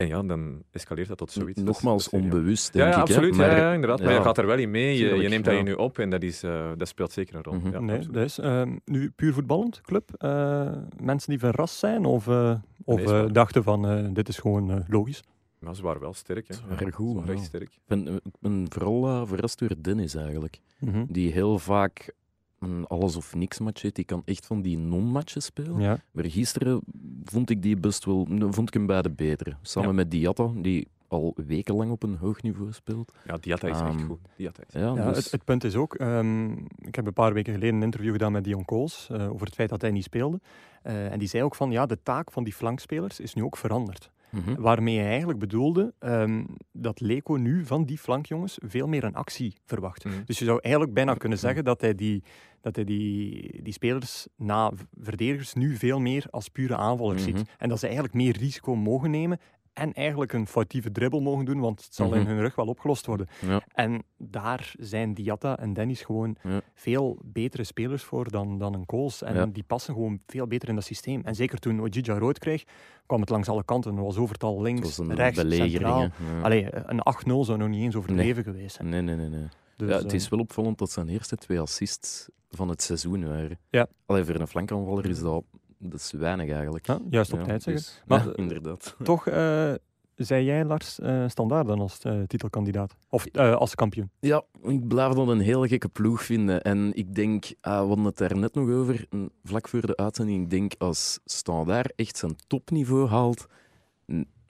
En ja, dan escaleert dat tot zoiets. Dat is- Nogmaals, dat is serieus. onbewust, Ja, denk ja, ik. hè. absoluut. Maar, ja, ja, inderdaad. Maar ja. je gaat er wel in mee. Je, je neemt dat ja. in nu op en dat, is, eh, dat speelt zeker een rol. Mhm. ja, nee, dat is ehm, nu puur voetballend, club. Eh, mensen die verrast zijn of, eh, of Nee, eh, dachten van eh, dit is gewoon eh, logisch. Maar ze waren wel sterk. Hè. Ze waren goed, Ze waren echt ja. sterk. Ik ben, ik ben vooral eh, verrast door Dennis eigenlijk. Mhm. Die heel vaak een alles of niks match heeft. Die kan echt van die non-matches spelen. Ja. Maar gisteren vond ik die best wel, vond ik hem bij de betere. Samen Ja. met Diatta, die al wekenlang op een hoog niveau speelt. Ja, Diatta is echt Ehm, goed. Diatta is Ja, Ja, dus, het, het punt is ook, ehm, ik heb een paar weken geleden een interview gedaan met Dion Kools eh, over het feit dat hij niet speelde. Eh, en die zei ook van, ja, de taak van die flankspelers is nu ook veranderd. Mhm. Waarmee hij eigenlijk bedoelde ehm, dat Leco nu van die flankjongens veel meer een actie verwacht. Mhm. Dus je zou eigenlijk bijna kunnen zeggen dat hij die, dat hij die, die spelers na verdedigers nu veel meer als pure aanvallers Mhm. ziet. En dat ze eigenlijk meer risico mogen nemen en eigenlijk een foutieve dribbel mogen doen, want het zal in Mhm. hun rug wel opgelost worden. Ja. En daar zijn Diatta en Dennis gewoon Ja. veel betere spelers voor dan, dan een Kools. En Ja. die passen gewoon veel beter in dat systeem. En zeker toen Ojija rood kreeg, kwam het langs alle kanten. Er was overtal links, rechts, centraal. Allee, een 8-0 zou nog niet eens overdreven geweest zijn. Nee, nee, nee. nee. Dus, ja, het eh, is wel opvallend dat zijn eerste twee assists van het seizoen waren. Ja. Allee, voor een flankaanvaller is dat, dat is weinig eigenlijk. ja, juist op Ja, tijd zeggen. dus- Maar- ja, inderdaad. Toch eh zei jij, Lars, eh, standaard dan als eh, titelkandidaat? Of eh, als kampioen? Ja, ik blijf dat een heel gekke ploeg vinden. En ik denk, ah, we hadden het daar net nog over, vlak voor de uitzending, ik denk als Standaard echt zijn topniveau haalt,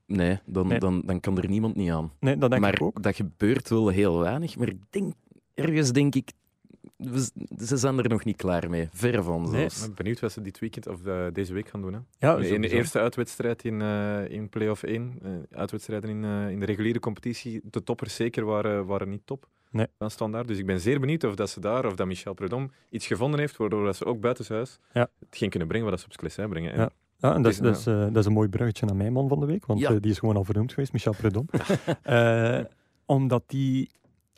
nee, dan, Nee. Dan, dan kan er niemand niet aan. Nee, dat denk maar ik ook. dat gebeurt wel heel weinig. Maar ik denk, ergens denk ik, we- ze zijn er nog niet klaar mee. Ver van Nee. Ik ben benieuwd wat ze dit weekend of eh, deze week gaan doen. Hè. Ja, in de eerste uitwedstrijd in, eh in play-off 1, eh, uitwedstrijden in, in de reguliere competitie, de toppers zeker waren, waren niet top Nee. van standaard. Dus ik ben zeer benieuwd of dat ze daar, of dat Michel Prudhomme iets gevonden heeft, waardoor dat ze ook buitenshuis Ja. hetgeen kunnen brengen wat dat ze op Sclessin brengen. En Ja. Ja, en dat is, dat, is, dat is een mooi bruggetje naar mijn man van de week, want Ja. die is gewoon al vernoemd geweest, Michel. Eh, omdat die,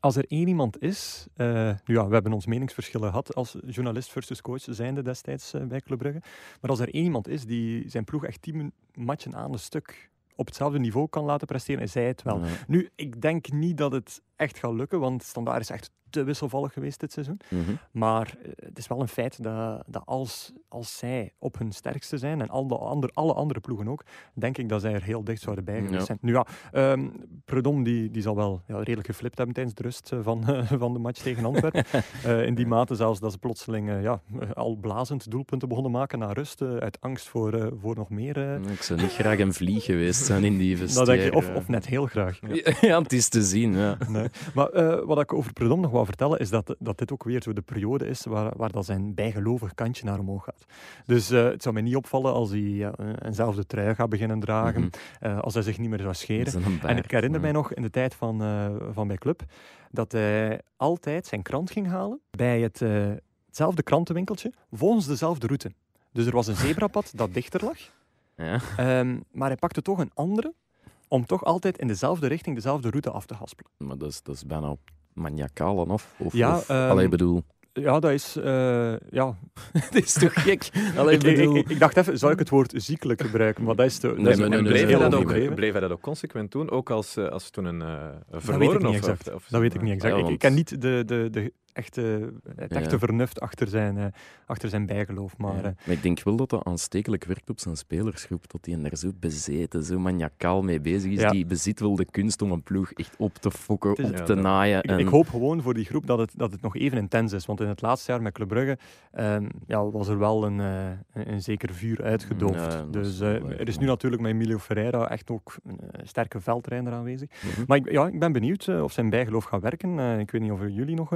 als er één iemand is, eh, nu ja, we hebben ons meningsverschillen gehad als journalist versus coach zijnde destijds eh, bij Club Brugge, maar als er één iemand is die zijn ploeg echt tien matchen aan een stuk op hetzelfde niveau kan laten presteren, is hij het wel. Nu, ik denk niet dat het echt gaat lukken, want Standaard is echt te wisselvallig geweest dit seizoen. Mhm. Maar eh, het is wel een feit dat, dat als, als zij op hun sterkste zijn, en alle, ander, alle andere ploegen ook, denk ik dat zij er heel dicht zouden bij geweest Ja. zijn. Nu ja, ehm Predom die, die zal wel ja, redelijk geflipt hebben tijdens de rust eh, van, van de match tegen Antwerpen. Eh, in die mate zelfs dat ze plotseling eh, ja, eh, al blazend doelpunten begonnen maken na rust, eh, uit angst voor, eh, voor nog meer. eh, Ik zou niet graag een vlieg geweest zijn in die dat vestiaire. denk of, of net heel graag. Ja, het is te zien. Ja. Nee. Maar eh, wat ik over Predom nog wou vertellen, is dat, dat dit ook weer zo de periode is waar, waar dat zijn bijgelovig kantje naar omhoog gaat. Dus eh, het zou mij niet opvallen als hij een- eenzelfde trui gaat beginnen dragen, Mhm. eh, als hij zich niet meer zou scheren. En ik herinner mij nog in de tijd van, eh, van bij Club, dat hij altijd zijn krant ging halen bij het, eh, hetzelfde krantenwinkeltje, volgens dezelfde route. Dus er was een zebrapad dat dichter lag, Ja. ehm, maar hij pakte toch een andere, om toch altijd in dezelfde richting, dezelfde route af te haspelen. Maar dat is, dat is bijna maniacaal dan, of? of Ja, of- ehm, Allee, bedoel... Ja, dat is, eh, ja, Het is toch gek? Allee, ik, bedoel... ik, ik dacht even, zou ik het woord ziekelijk gebruiken? Maar dat is te. dat Nee, is ook nee, bleef, nee, hij nee, dat ook, bleef hij dat ook consequent doen, ook als, eh, als ze toen een eh, Dat weet verloren ik niet of- exact. of, of Dat weet ik niet exact. Ja, Ik, ken niet de, de, de echt, eh, het Ja. echte vernuft achter zijn, eh, achter zijn bijgeloof. Maar Ja. eh, Maar ik denk wel dat dat aanstekelijk werkt op zijn spelersgroep. Dat hij er zo bezeten, zo maniacaal mee bezig is. Die bezit wel de kunst om een ploeg echt op te fokken, is- op te naaien. ik, en... ik hoop gewoon voor die groep dat het, dat het nog even intens is. Want in het laatste jaar met Club Brugge ehm, ja, was er wel een, eh, een, een zeker vuur uitgedoofd. Dus er is nu natuurlijk met Emilio Ferreira echt ook een sterke veldtrainer aanwezig. Mhm. Maar ik, ja, ik ben benieuwd of zijn bijgeloof gaat werken. Ik weet niet of jullie nog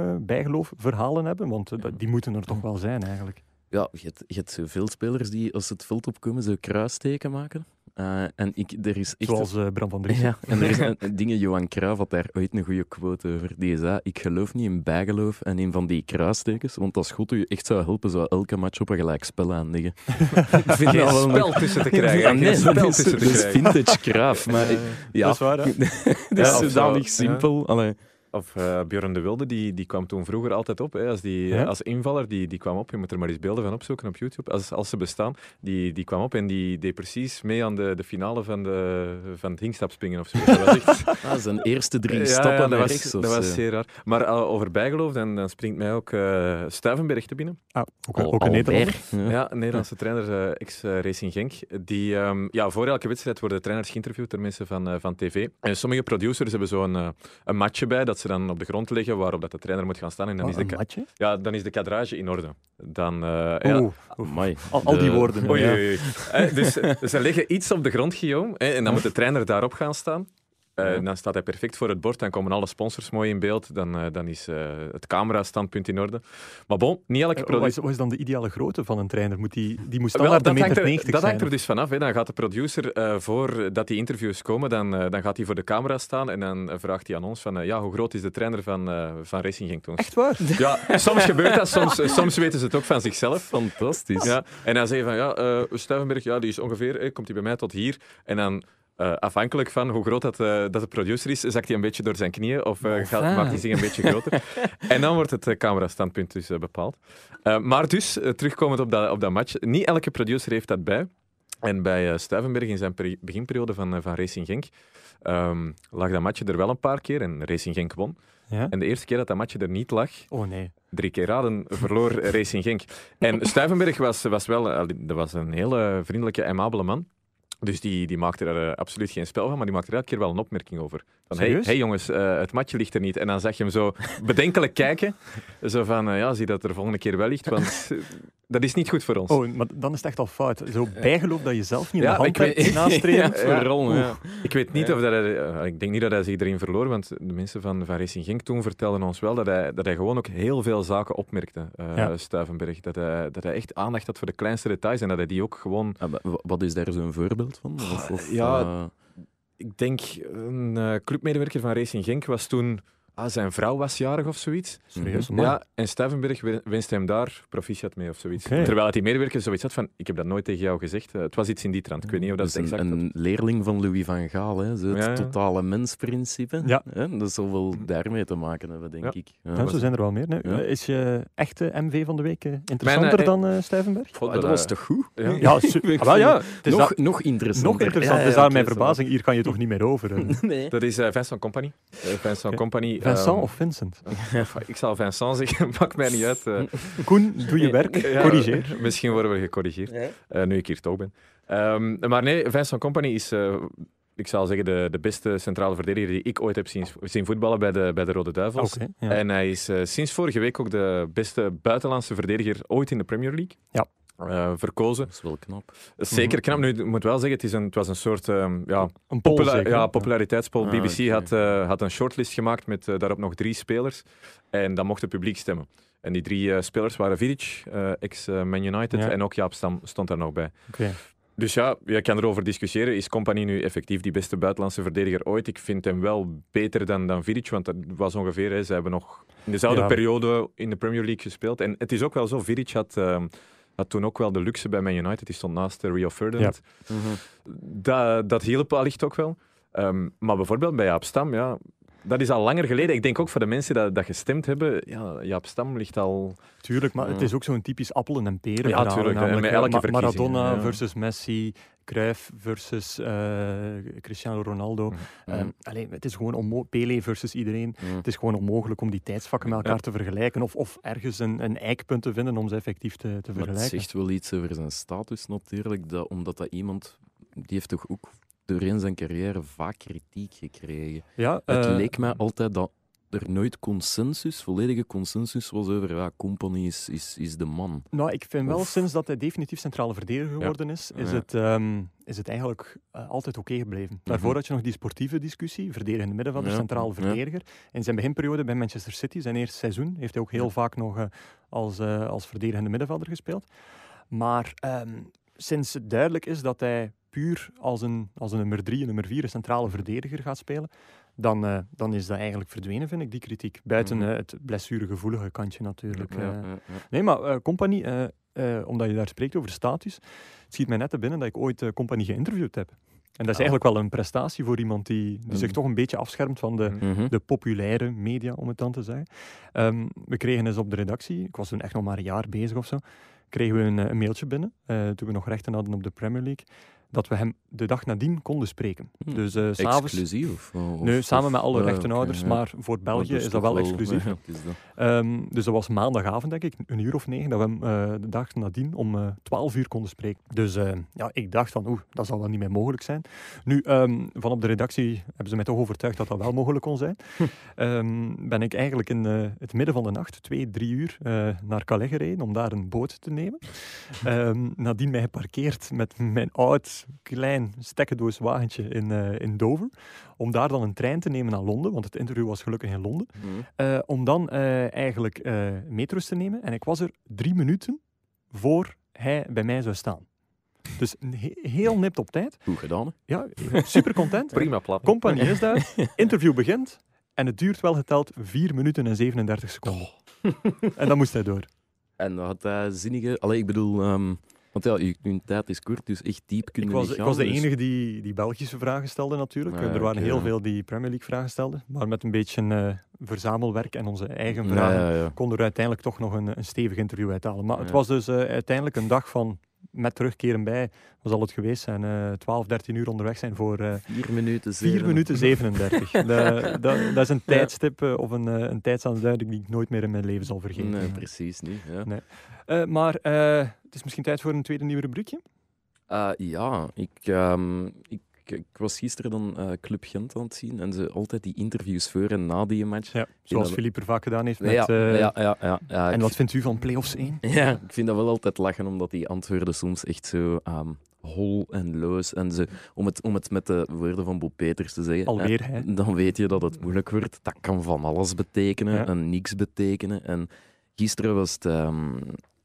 bijgeloofverhalen hebben, want eh, die moeten er toch wel zijn eigenlijk. Ja, je hebt, je hebt zoveel spelers die als ze het veld opkomen zo kruisteken maken. Eh, en ik, er is echt... Zoals eh, Bram van Dries. Ja, en er is een, een dingen, Johan Cruijff had daar ooit een goede quote over. Die zei, ik geloof niet in bijgeloof en in van die kruistekens, want als God u echt zou helpen, zou elke match op een gelijk spel aanleggen. ik vind Geen wel een- spel tussen te krijgen. Ja, nee, spel is, tussen dat te is krijgen. vintage Cruijff, maar ja, Dat is waar, hè? dat is zodanig ja. simpel. Allee. Of eh, Björn de Wilde, die, die kwam toen vroeger altijd op. Hè, als, die, Ja? als invaller, die, die kwam op. Je moet er maar eens beelden van opzoeken op YouTube. Als, als ze bestaan. Die, die kwam op en die deed precies mee aan de, de finale van, de, van het hingstapspringen of zo. Dat was echt... Ah, zijn eerste drie Ja, stappen ja, dat naar was, rechts. dat was zeer raar. Maar eh, over bijgeloof, dan, dan springt mij ook eh Stuivenberg te binnen. Ah, ook, Al- ook een Nederlander. Ja. Ja, een Nederlandse trainer, ex-Racing Genk. Die, ehm, ja, voor elke wedstrijd worden trainers geïnterviewd door mensen van, van tv. En sommige producers hebben zo een, eh, een matje bij dat ze dan op de grond leggen waarop dat de trainer moet gaan staan. En dan, Oh, is, de, matje? ja, dan is de kadrage in orde. Dan, eh, ja. Oeh, Amai. al, al die De- woorden. Oei, ja. oei, oei. Eh, dus, dus ze leggen iets op de grond, Guillaume, en dan moet de trainer daarop gaan staan. Eh, Ja. Dan staat hij perfect voor het bord, dan komen alle sponsors mooi in beeld, dan, eh, dan is eh, het camera-standpunt in orde. Maar bon, niet elke Wat producer... is, wat is dan de ideale grootte van een trainer? Moet die, die moet Wel, standaard een dat, hangt meter er, 90 dat zijn? hangt er dus vanaf. Hè. Dan gaat de producer, eh voordat die interviews komen, dan, eh, dan gaat hij voor de camera staan en dan vraagt hij aan ons van, ja, hoe groot is de trainer van, eh, van Racing Genk toen? Echt waar? Ja, soms gebeurt dat, soms, soms weten ze het ook van zichzelf. Fantastisch. Ja, en dan zeg je van, ja, eh Stuivenberg, ja, die is ongeveer, eh, komt hij bij mij tot hier. En dan, eh, afhankelijk van hoe groot dat, eh, dat de producer is, zakt hij een beetje door zijn knieën of eh, gaat, maakt hij zich een beetje groter. en dan wordt het camerastandpunt dus bepaald. Maar dus, terugkomend op dat, op dat match, niet elke producer heeft dat bij. En bij Stuivenberg in zijn peri- beginperiode van, van Racing Genk ehm, lag dat matje er wel een paar keer en Racing Genk won. Ja? En de eerste keer dat dat matje er niet lag, Oh nee. drie keer raden, verloor Racing Genk. En Stuivenberg was, was wel dat was een hele vriendelijke, aimabele man. Dus die, die maakte er eh, absoluut geen spel van, maar die maakte er elke keer wel een opmerking over. Van, hey, Serieus? hey jongens, eh, het matje ligt er niet. En dan zag je hem zo bedenkelijk kijken. Zo van, eh, ja, zie dat er volgende keer wel ligt, want dat is niet goed voor ons. Oh, maar dan is het echt al fout. Zo bijgeloof dat je zelf niet in Ja, de hand hebt. Ja, vooral, ja. Ik weet niet Ja. of dat hij, ik denk niet dat hij zich erin verloor, want de mensen van, van Racing Genk toen vertelden ons wel dat hij, dat hij gewoon ook heel veel zaken opmerkte, eh Ja. Stuivenberg. Dat hij, dat hij echt aandacht had voor de kleinste details en dat hij die ook gewoon wa- wa- Wat is daar zo'n voorbeeld van? Of, of, Ja, eh, Ik denk, een eh, clubmedewerker van Racing Genk was toen... Ah, zijn vrouw was jarig of zoiets. Serieus? Mhm. man. Ja, en Stuivenberg wen- wenste hem daar proficiat mee of zoiets. Terwijl die medewerker zoiets had van, ik heb dat nooit tegen jou gezegd. Eh, het was iets in die trant. Ik weet niet of dat, dat is een, exact een leerling van Louis van Gaal, hè? Zo het Ja, ja. totale mensprincipe. Ja. Hè? Dat zal wel daarmee te maken hebben, denk Ja. ik. Ja. Ja, zo zijn er wel meer. Nee. Ja. Is je echte MV van de week eh, interessanter eh, dan eh Stuyvenberg? Ah, dat eh, was toch goed? Ja. Ah, wel, ja. Het is nog, dat- nog interessanter. nog interessanter. Ja, is ja, daar mijn verbazing. Hier kan je toch niet meer over. eh. Nee. Dat is eh, Vincent Company. Eh, Vincent. Company. Vincent ehm, of Vincent? Ik zal Vincent zeggen, maakt mij niet uit. eh. Koen, doe je werk. Ja, Corrigeer. Misschien worden we gecorrigeerd. Eh, nu ik hier toch ben. Ehm, maar nee, Vincent Company is, eh, ik zal zeggen, de, de beste centrale verdediger die ik ooit heb zien, zien voetballen bij de, bij de Rode Duivels. Oké, ja. En hij is sinds vorige week ook de beste buitenlandse verdediger ooit in de Premier League. Ja. Eh, verkozen. Dat is wel knap. Zeker knap. Nu, ik moet wel zeggen, het, is een, het was een soort ehm, ja, Een poll popula- zeker, ja, populariteitspol. Ah, BBC had, eh, had een shortlist gemaakt met eh, daarop nog drie spelers. En dan mocht het publiek stemmen. En die drie eh, spelers waren Vidic, eh, ex-Man United, Ja. en ook Jaap Stam stond daar nog bij. Oké. Dus ja, je kan erover discussiëren. Is Company nu effectief die beste buitenlandse verdediger ooit? Ik vind hem wel beter dan, dan Vidic, want dat was ongeveer... Hè, ze hebben nog in dezelfde Ja. periode in de Premier League gespeeld. En het is ook wel zo, Vidic had... had toen ook wel de luxe bij Man United. Die stond naast eh, Rio Ferdinand. Dat, dat hielp allicht ook wel. Ehm, maar bijvoorbeeld bij Jaap Stam, ja, dat is al langer geleden. Ik denk ook voor de mensen dat, dat gestemd hebben, ja, Jaap Stam ligt al... Tuurlijk, maar het is ook zo'n typisch appelen en peren Ja, verhaal, tuurlijk, namelijk, Met elke Maradona ja. versus Messi, Cruyff versus eh, Cristiano Ronaldo. Allee, het is gewoon onmogelijk. Pele versus iedereen. Mhm. Het is gewoon onmogelijk om die tijdsvakken met elkaar Ja. te vergelijken of, of ergens een, een eikpunt te vinden om ze effectief te, te Maar het vergelijken. zegt wel iets over zijn status natuurlijk, dat, omdat dat iemand, die heeft toch ook doorheen zijn carrière vaak kritiek gekregen. Ja, Het eh, leek mij altijd dat er nooit consensus, volledige consensus was over ja, Company is, is, is de man. Nou, ik vind wel, sinds dat hij definitief centrale verdediger Ja. geworden is, is, Ja. het, ehm, is het eigenlijk eh, altijd oké gebleven. Daarvoor Mhm. had je nog die sportieve discussie, verdedigende middenvelder, centrale verdediger. In zijn beginperiode bij Manchester City, zijn eerste seizoen, heeft hij ook heel vaak nog eh, als, eh, als verdedigende middenvelder gespeeld. Maar ehm, sinds het duidelijk is dat hij puur als een, als een nummer drie, een nummer vier, een centrale verdediger gaat spelen, dan, eh, dan is dat eigenlijk verdwenen, vind ik, die kritiek. Buiten Mhm. eh, het blessuregevoelige kantje natuurlijk. Ja, eh. ja, ja. Nee, maar eh Compagnie, eh, eh, omdat je daar spreekt over status, het schiet mij net te binnen dat ik ooit eh Compagnie geïnterviewd heb. En dat is Ah. eigenlijk wel een prestatie voor iemand die, die zich Mm. toch een beetje afschermt van de, Mhm. de populaire media, om het dan te zeggen. Ehm, we kregen eens op de redactie, ik was toen echt nog maar een jaar bezig of zo, kregen we een, een mailtje binnen, eh, toen we nog rechten hadden op de Premier League, dat we hem de dag nadien konden spreken. Hm. Dus eh, s'avonds... Exclusief? Of, of- Nee, samen of- met alle ja, rechtenhouders, maar voor België is, dat wel exclusief. ja, het is dat. Ehm, dus dat was maandagavond, denk ik, een uur of negen, dat we hem eh, de dag nadien om eh 12 uur konden spreken. Dus eh, ja, ik dacht van, oeh, dat zal wel niet meer mogelijk zijn. Nu, ehm, van op de redactie hebben ze mij toch overtuigd dat dat wel mogelijk kon zijn. Ehm, ben ik eigenlijk in eh, het midden van de nacht, twee, drie uur, eh, naar Calais gereden om daar een boot te nemen. Ehm, nadien mij geparkeerd met mijn oud, klein, stekkendoos wagentje in, eh, in Dover. Om daar dan een trein te nemen naar Londen, want het interview was gelukkig in Londen. Mhm. Eh, om dan eh, eigenlijk metro's te nemen. En ik was er drie minuten voor hij bij mij zou staan. Dus heel nipt op tijd. Goed gedaan. hè? Ja, super content. Prima plan. Compagnie is daar. Interview begint. En het duurt wel geteld 4 minuten en 37 seconden. En dan moest hij door. En dat had hij zinnige... Allee, ik bedoel... ehm, want ja, je, je tijd is kort, dus echt diep Ik kunnen was, niet ik gaan, was de dus- enige die, die Belgische vragen stelde natuurlijk. Ah, er waren heel ja. veel die Premier League vragen stelden. Maar met een beetje eh, verzamelwerk en onze eigen vragen ja, ja. konden er uiteindelijk toch nog een, een stevig interview uithalen. Maar het was dus eh, uiteindelijk een dag van, met terugkeren bij, wat zal het geweest zijn, eh 12, 13 uur onderweg zijn voor eh 4 minuten 4 zeven. minuten 37. dat, dat, dat is een tijdstip eh, of een, eh, een tijdsaanduiding die ik nooit meer in mijn leven zal vergeten. Nee, precies niet. Ja. Nee. Eh, maar eh, het is misschien tijd voor een tweede nieuwe rubriekje. Eh, ja, ik, ehm, ik, ik was gisteren dan eh, Club Gent aan het zien en ze altijd die interviews voor en na die match. Ja, zoals dat- Philippe er vaak gedaan heeft. Met, ja, eh, ja, ja, ja, ja, en wat vindt u van Playoffs 1? Ja, ik vind dat wel altijd lachen, omdat die antwoorden soms echt zo ehm, hol en loos. En ze, om, het, om het met de woorden van Bob Peters te zeggen, Alweer, hè? dan weet je dat het moeilijk wordt. Dat kan van alles betekenen en niks betekenen. En gisteren was het ehm,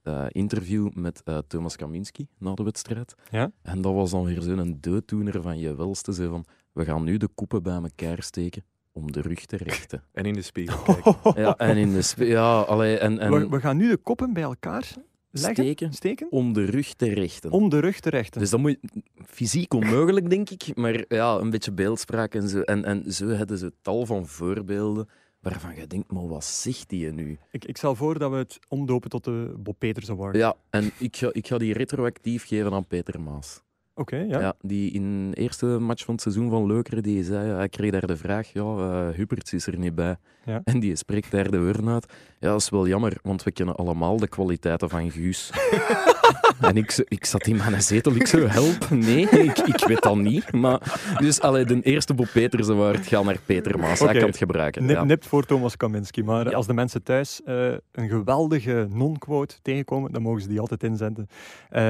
eh, interview met eh, Thomas Kaminski na de wedstrijd. Ja? En dat was dan weer zo'n dooddoener van je welste. Zo van, we gaan nu de koppen bij elkaar steken om de rug te rechten. En in de spiegel kijken. ja, en in de... Ja, allee, en, en we, we gaan nu de koppen bij elkaar leggen, steken steken, om de rug te rechten. om de rug te rechten. Dus dat moet je- fysiek onmogelijk, denk ik, maar ja, een beetje beeldspraak en zo. En, en zo hebben ze tal van voorbeelden waarvan je denkt, maar wat zegt die nu? Ik, ik stel voor dat we het omdopen tot de Bob Peters Award. Ja, en ik ga, ik ga die retroactief geven aan Peter Maas. Oké, ja. Ja. die in de eerste match van het seizoen van Lokeren, die zei, hij kreeg daar de vraag, ja, eh Huberts is er niet bij. Ja. En die spreekt daar de woorden uit. Ja, dat is wel jammer, want we kennen allemaal de kwaliteiten van Guus. en ik, ik zat in mijn zetel, ik zo, help, nee, ik, ik weet dat niet. Maar, dus allee, de eerste Bob Peters Award gaat naar Peter Maas, hij Oké. kan het gebruiken. Nip, ja. Nipt voor Thomas Kaminski. Maar Ja. als de mensen thuis eh, een geweldige non-quote tegenkomen, dan mogen ze die altijd inzenden eh,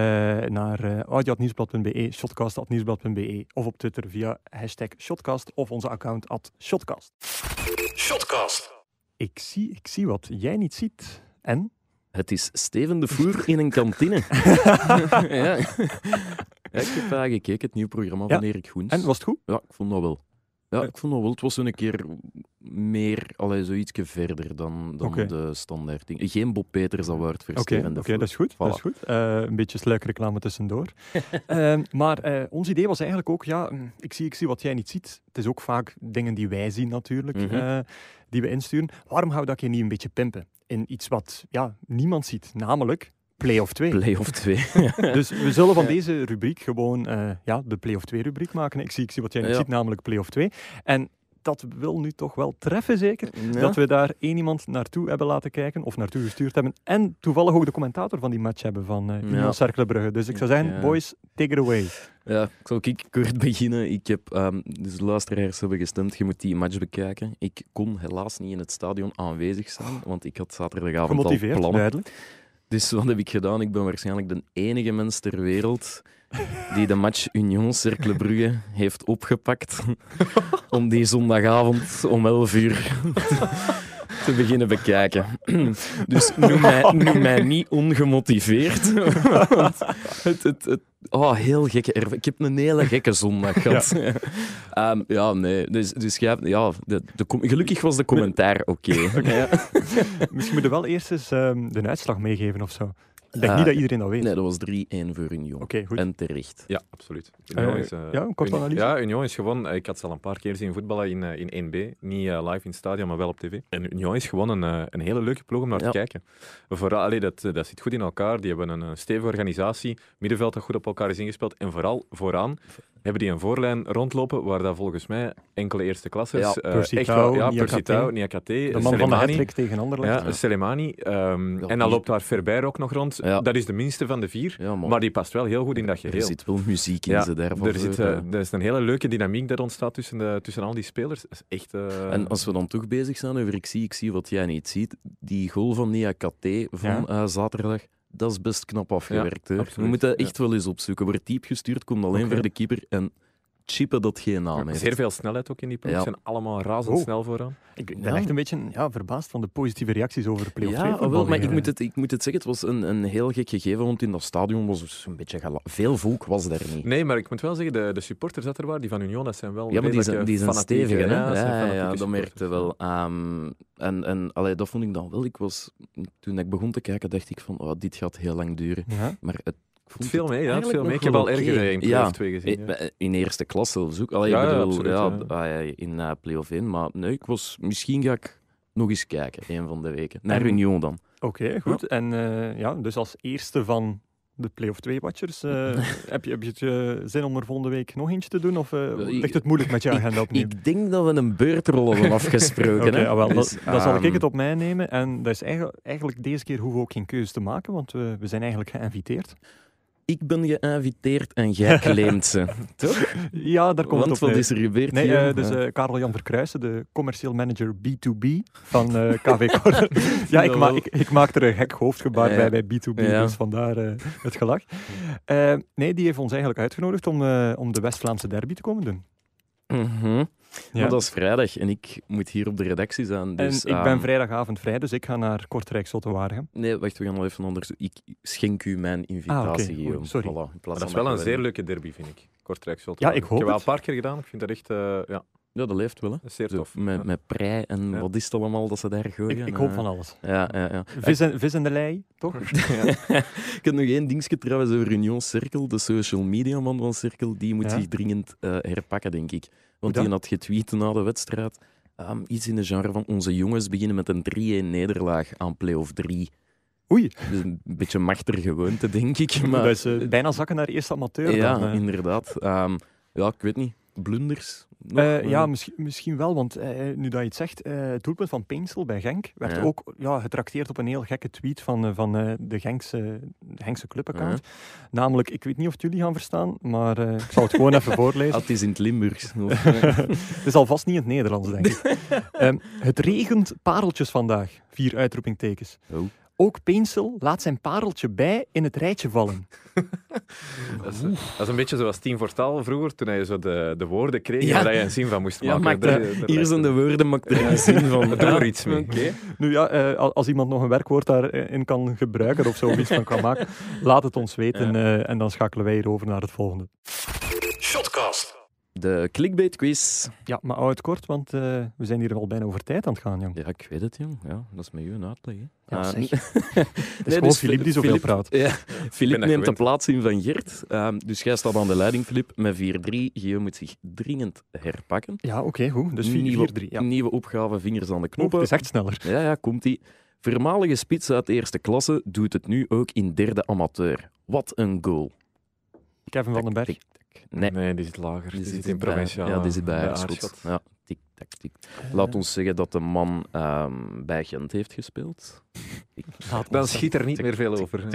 naar uh, audio.nieuwsblad.be, shotcast.nieuwsblad.be of op Twitter via hashtag shotcast of onze account at shotcast. Shotcast. Ik zie, ik zie wat jij niet ziet. En? Het is Steven de Voer in een kantine. ja. Ja, ik heb uh, gekeken, het nieuwe programma van Ja. Erik Goens. En, was het goed? Ja, ik vond dat wel. Ja, Ja. ik vond dat wel. Het was een keer meer, allee, zoiets verder dan, dan de standaard ding. Geen Bob Peters Award voor Oké, Voer. dat is goed. Dat is goed. Eh, een beetje sluikreclame tussendoor. Ehm, maar eh, ons idee was eigenlijk ook, ja, mm, ik zie, ik zie wat jij niet ziet. Het is ook vaak dingen die wij zien natuurlijk, Mhm. eh, die we insturen. Waarom gaan we dat keer niet een beetje pimpen? In iets wat ja, niemand ziet, namelijk play-off 2. Play-off 2. Dus we zullen van deze rubriek gewoon eh, ja, de play-off 2 rubriek maken. Ik zie, ik zie wat jij Ja. ziet, namelijk play-off 2. En dat wil nu toch wel treffen, zeker? Ja. Dat we daar één iemand naartoe hebben laten kijken, of naartoe gestuurd hebben. En toevallig ook de commentator van die match hebben van eh Union Ja. Dus ik zou zeggen, Ja. boys, take it away. Ja, ik zal ik kort beginnen. Ik heb, ehm, dus de luisteraars hebben gestemd, je moet die match bekijken. Ik kon helaas niet in het stadion aanwezig zijn, want ik had zaterdagavond al Gemotiveerd, plannen. duidelijk. Dus wat heb ik gedaan? Ik ben waarschijnlijk de enige mens ter wereld die de match Union Cercle Brugge heeft opgepakt om die zondagavond om 11 uur te beginnen bekijken. Dus noem mij, noem mij niet ongemotiveerd. Want het, het, het, oh, heel gekke. Ik heb een hele gekke zondag gehad. Ja, ja nee. Dus, dus hebt- ja, de, gelukkig was de commentaar oké. Ja. Misschien moeten we wel eerst eens ehm, de uitslag meegeven of zo. Ik denk niet dat iedereen dat weet. Nee, dat was 3-1 voor Union. Oké, goed. En terecht. Ja, absoluut. Eh, Union is, eh, ja, een korte analyse. Ja, Union is gewonnen. Ik had ze al een paar keer zien voetballen in, eh, in 1B. Niet eh, live in het stadion, maar wel op tv. En Union is gewoon een, eh, een hele leuke ploeg om naar Ja. te kijken. Vooral, allee, dat, dat zit goed in elkaar. Die hebben een, eh, stevige organisatie. Middenveld dat goed op elkaar is ingespeeld. En vooral vooraan hebben die een voorlijn rondlopen waar dat volgens mij enkele eerste klassers... Ja, eh, Percy echt Tau, wel- ja, Niakate. Tau, Niakate, De man van de hattrick tegen Anderlecht. Ja, Ja. Soleimani. ehm, en dan loopt daar Verbeer ook nog rond. Ja. Dat is de minste van de vier. Ja, maar, die past wel heel goed in dat er geheel. zit wel muziek in Ja, ze daarvan. Er, zit, eh, er is een hele leuke dynamiek dat ontstaat tussen, de, tussen al die spelers. Dat is echt... eh, En als we dan toch bezig zijn over ik zie, ik zie wat jij niet ziet, die goal van Nia Kate van Ja. eh, zaterdag, dat is best knap afgewerkt. We moeten echt wel eens opzoeken. Wordt diep gestuurd, komt alleen voor de keeper en chippen dat geen naam heeft. Zeer veel snelheid ook in die ploeg. Ja. Ze zijn allemaal razendsnel Oh. vooraan. Ik ben Ja. echt een beetje ja, verbaasd van de positieve reacties over play-off 2 Ja, wel, maar ik moet, het, ik moet het zeggen, het was een, een heel gek gegeven, want in dat stadion was dus een beetje Veel volk was daar niet. Nee, maar ik moet wel zeggen, de, de supporters dat er waren, die van Union, dat zijn wel Ja, maar die zijn, die stevig, hè? Ja, Ja, dat merkte wel. Ehm, en en allee, dat vond ik dan wel. Ik was, toen ik begon te kijken, dacht ik van, oh, dit gaat heel lang duren. Ja. Maar het, vond viel mee, ja, eigenlijk mee. Ik heb al wel erger in Ja, play-off 2 gezien. ja. in, eerste klas zelfs ook. Allee, Ja, ik ja, bedoel, absoluut, ja, ah, in eh play-off 1. Maar nee, ik was, misschien ga ik nog eens kijken, een van de weken. Naar En- Union dan. Oké, goed. En eh, ja, dus als eerste van de play-off 2-watchers, heb, je, heb je het eh, zin om er volgende week nog eentje te doen? Of eh, ligt het moeilijk met je agenda opnieuw? Ik denk dat we een beurtrol hebben afgesproken. Hè. ah, wel, Dus, dat, dan zal ik ehm, het op mij nemen. En dat is eigenlijk, eigenlijk deze keer hoeven we ook geen keuze te maken, want we, we zijn eigenlijk geïnviteerd. Ik ben geïnviteerd en jij claimt ze. Toch? Ja, daar komt Want het op wat is er gebeurd Nee, hier? eh, dus eh, Karel-Jan Verkruijsen, de commercieel manager B2B van eh, KV Corner. ja, ik, ma ik, ik maak er een gek hoofdgebaar bij bij B2B, Ja. dus vandaar het gelach. Nee, die heeft ons eigenlijk uitgenodigd om, eh, om de West-Vlaamse derby te komen doen. Mhm. Ja. Maar dat is vrijdag en ik moet hier op de redactie zijn. Dus, en ik ben ehm, vrijdagavond vrij, dus ik ga naar Kortrijk Zottewaardigem. Nee, wacht, we gaan nog even anders. Ik schenk u mijn invitatie, Ah. Guillaume. Oei, sorry. Voilà, in plaats Maar dat van is wel een zeer leuke derby, vind ik. Kortrijk Zult. Ja, ik hoop Ik heb wel een paar keer gedaan. Ik vind dat echt eh, ja, Ja, dat leeft wel, hè. dat is zeer Zo, tof. met, met prei en Ja. wat is het allemaal dat ze daar gooien. Ik, ik hoop eh. van alles. Ja, ja, ja. Vis en, vis en de lei, toch? ik heb nog één dingetje trouwens over Union Circle, de social media man van Circle. Die moet Ja. zich dringend eh, herpakken, denk ik. Want die had getweet na de wedstrijd. ehm, iets in de genre van onze jongens beginnen met een 3-1 nederlaag aan play-off 3. Oei, Dus een beetje machtige gewoonte, denk ik. Maar, dat is eh, bijna zakken naar eerste amateur. ja, dan, eh. inderdaad. Ehm, ja, ik weet niet. Blunders? Nog? Eh, ja, Eh, misschien, misschien wel, want eh, nu dat je het zegt, het doelpunt van Peensel bij Genk werd Ja. ook ja, getrakteerd op een heel gekke tweet van, van de Genkse, Genkse clubaccount. Namelijk, ik weet niet of het jullie gaan verstaan, maar ik zal het gewoon even voorlezen. het is in het Limburgs. Het is alvast niet in het Nederlands, denk ik. Ehm, het regent pareltjes vandaag. Vier uitroepingtekens. Oh. Ook Peensel laat zijn pareltje bij in het rijtje vallen. Dat, is, dat is een beetje zoals Tien voor Taal vroeger, toen je zo de, de woorden kreeg Ja. waar je een zin van moest ja, maken. maak Daar- er- daar hier zijn de woorden, maak er een zin van. Doe er iets mee. Oké. Nu ja, eh, al- als iemand nog een werkwoord daarin kan gebruiken of zoiets van kan maken, laat het ons weten eh, en dan schakelen wij hier over naar het volgende. Shotcast. De clickbait quiz. Ja, maar hou het kort, want eh, we zijn hier al bijna over tijd aan het gaan, jong. Ja, ik weet het, jong. Ja, dat is met u een uitleg. hè. Ja, Ah, zeg. nee, Het is gewoon dus Filip die zoveel praat. Ja, Filip neemt de plaats in van Gert. Ehm, dus jij staat aan de leiding, Filip, met 4-3. Guillaume moet zich dringend herpakken. Ja, oké, goed. Dus 4-3. nieuwe, Ja. nieuwe opgave, vingers aan de knoppen. het is echt sneller. Ja, ja, komt-ie. Voormalige spits uit de eerste klasse doet het nu ook in derde amateur. Wat een goal. Kevin van den Berg. Nee, Nee, die zit lager. Die, zit in provinciaal. Ja, die zit bij Aarschot. Ja, tik, tak, tik. Laat ons zeggen dat de man ehm, bij Gent heeft gespeeld. Dan schiet er niet tik, meer veel over.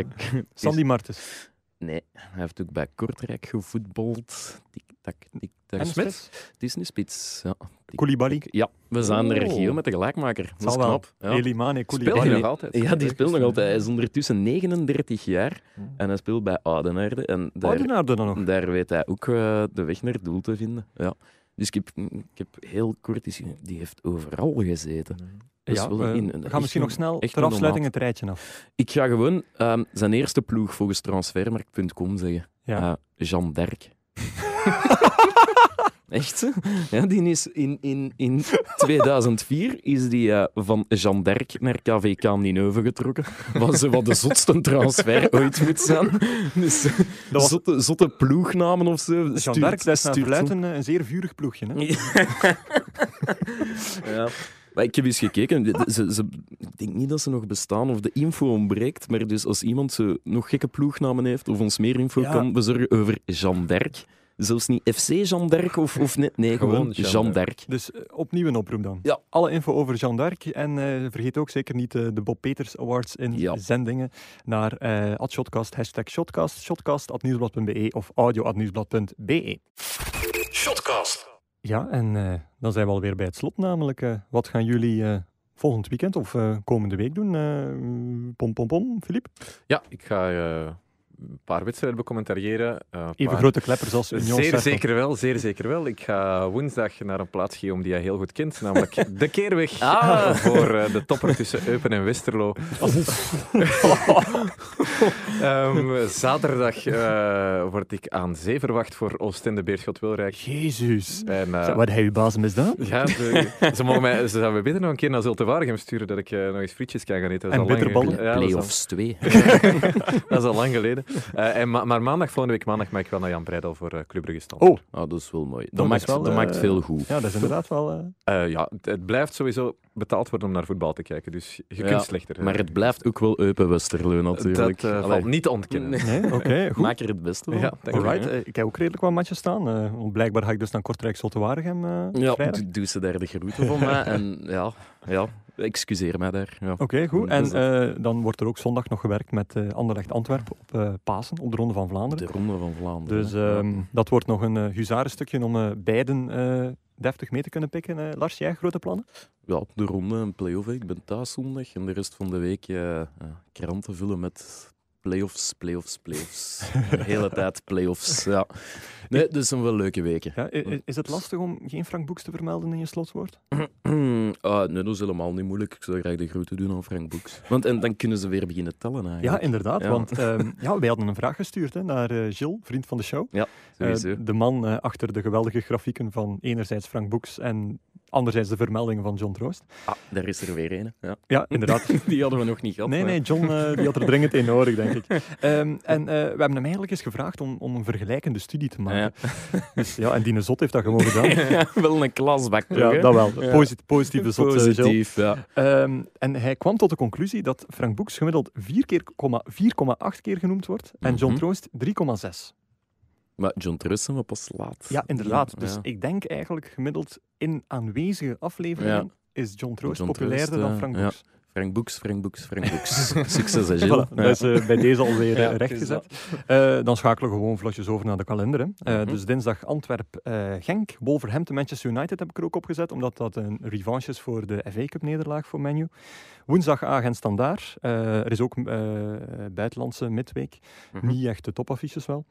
Sandy Martens. Nee, hij heeft ook bij Kortrijk gevoetbald. Tik, tak, tik, tak. En Smits? Het is een spits. Ja. Koulibaly. Ja, we zijn er Oh. regio met de gelijkmaker. Dat is knap. Ja. Elimane Speelt Koulibaly. hij nog altijd? Ja, die speelt nog altijd. Hij is ondertussen 39 jaar Hmm. en hij speelt bij Oudenaarde. En daar, Oudenaarde dan nog. daar weet hij ook eh, de weg naar het doel te vinden. Ja. Dus ik heb, ik heb heel kort eens gezien, die heeft overal gezeten. Dat is Ja, we gaan misschien nog snel ter afsluiting het rijtje af. Ik ga gewoon ehm, zijn eerste ploeg volgens transfermarkt.com zeggen. Ja. Eh, Jean Derk. Echt? Ja, die is in, in, in 2004 is die eh, van Jean Derk naar KVK Nineuve getrokken. Wat, zo wat de zotste transfer ooit moet zijn. Dus, Dat was- zotte, zotte ploegnamen of zo. Jean Stuurt- dat is naar stuurt verluidt zo- een, een zeer vurig ploegje. Hè? ja. Maar ik heb eens gekeken. Ze, ze, ik denk niet dat ze nog bestaan of de info ontbreekt. Maar dus als iemand zo nog gekke ploegnamen heeft of ons meer info Ja. kan bezorgen over Jean Derk. Zelfs niet FC Jean Derk of, of net. Nee, gewoon, Gewoon Jean. Derk. Dus eh, opnieuw een oproep dan. Ja. Alle info over Jean d'Arc. En eh, vergeet ook zeker niet eh, de Bob Peters Awards in Ja. zendingen naar eh @shotcast, hashtag shotcast, shotcast.nieuwsblad.be of audio.nieuwsblad.be. Shotcast. Ja, en eh, dan zijn we alweer bij het slot namelijk. eh, wat gaan jullie eh, volgend weekend of eh, komende week doen? Eh, pom pom pom, Filip? Ja, ik ga eh, een paar wedstrijden becommentariëren. eh, een Even paar- grote kleppers als Union Zeer Cercle. zeker wel, zeer zeker wel. Ik ga woensdag naar een plaats geven die jij heel goed kent, namelijk de Keerweg Ah. voor eh, de topper tussen Eupen en Westerlo. Ehm, zaterdag eh, word ik aan zee verwacht voor Oostende Beerschot Wilrijk. Jezus. En, Wat heeft uw baas misdaan? ja, ze, ze, mogen mij, ze zouden me beter nog een keer naar Zulte-Waregem sturen, dat ik nog eens frietjes kan gaan eten. Dat is En bitterballen? geleden. Ja, Playoffs 2. dat is al lang geleden. Eh, en ma- maar maandag, volgende week maandag, mag ik wel naar Jan Breidel voor eh Club Brugge. Oh, Ah, dat is wel mooi. Dat, maakt, wel, dat eh, maakt veel goed. ja, dat is inderdaad wel... eh, Eh, ja, het, het blijft sowieso betaald worden om naar voetbal te kijken, dus je Ja, kunt slechter. eh. Maar het blijft ook wel Eupen Westerlo natuurlijk. Dat eh, valt niet te ontkennen. Nee. Oké, goed. Maak er het beste van. Ja. Alright, eh, ik heb ook redelijk wat matches staan. eh, want blijkbaar ga ik dus naar Kortrijk Zotte Waregem eh Ja, doe ze daar de groeten van mij. En ja, ja, excuseer mij daar. Ja. Oké, goed. En eh, dan wordt er ook zondag nog gewerkt met eh Anderlecht Antwerpen op eh, Pasen, op de Ronde van Vlaanderen. De Ronde van Vlaanderen. Dus ehm, dat wordt nog een uh, huzarenstukje om beiden deftig mee te kunnen pikken. Lars, jij grote plannen? ja, de ronde en play-off. Ik ben thuis zondag en de rest van de week kranten vullen met play-offs, play-offs, play-offs. De hele tijd play-offs. Ja. Nee, dus een wel leuke weken. Ja, is het lastig om geen Frank Boeks te vermelden in je slotwoord? ah, nee, dat is helemaal niet moeilijk. Ik zou graag de groeten doen aan Frank Boeks. Want en dan kunnen ze weer beginnen tellen Ja, eigenlijk. inderdaad. Ja. Want ehm, ja, wij hadden een vraag gestuurd hè, naar eh Gilles, vriend van de show. Eh, Sowieso. de man eh, achter de geweldige grafieken van enerzijds Frank Boeks en anderzijds de vermeldingen van John Troost. Ah, daar is er weer een. Ja. Ja, inderdaad. Die hadden we nog niet gehad. Nee, maar- nee, John eh, die had er dringend een nodig, denk ik. Ehm, en eh, we hebben hem eigenlijk eens gevraagd om, om een vergelijkende studie te maken. Dus, ja, en Dine Zot heeft dat gewoon gedaan. wel een klasbak, Ja, dat wel. Ja. Posit- positieve Zot. eh. Positief, ja. Ehm, en hij kwam tot de conclusie dat Frank Boeks gemiddeld 4,8 keer, 4,8 keer genoemd wordt en John Mhm. Troost 3,6. Maar John Trussen was pas laat. Ja, inderdaad. Dus Ja. ik denk eigenlijk gemiddeld in aanwezige afleveringen is John Troost John populairder dan eh, Frank ja. Boeks. Frank Boeks, Frank Boeks, Frank Boeks. Succes, hè. Voilà, dat is eh, bij deze alweer eh, Ja, rechtgezet. het Eh, dan schakelen we gewoon vlotjes over naar de kalender. Hè. Eh, Mhm. Dus dinsdag Antwerp-Genk, Wolverhampton, Manchester United heb ik er ook opgezet, omdat dat een revanche is voor de FA Cup nederlaag voor Menu. Woensdag Agent Standaard. Eh, er is ook eh, buitenlandse midweek. Mhm. Niet echt de topaffiches wel.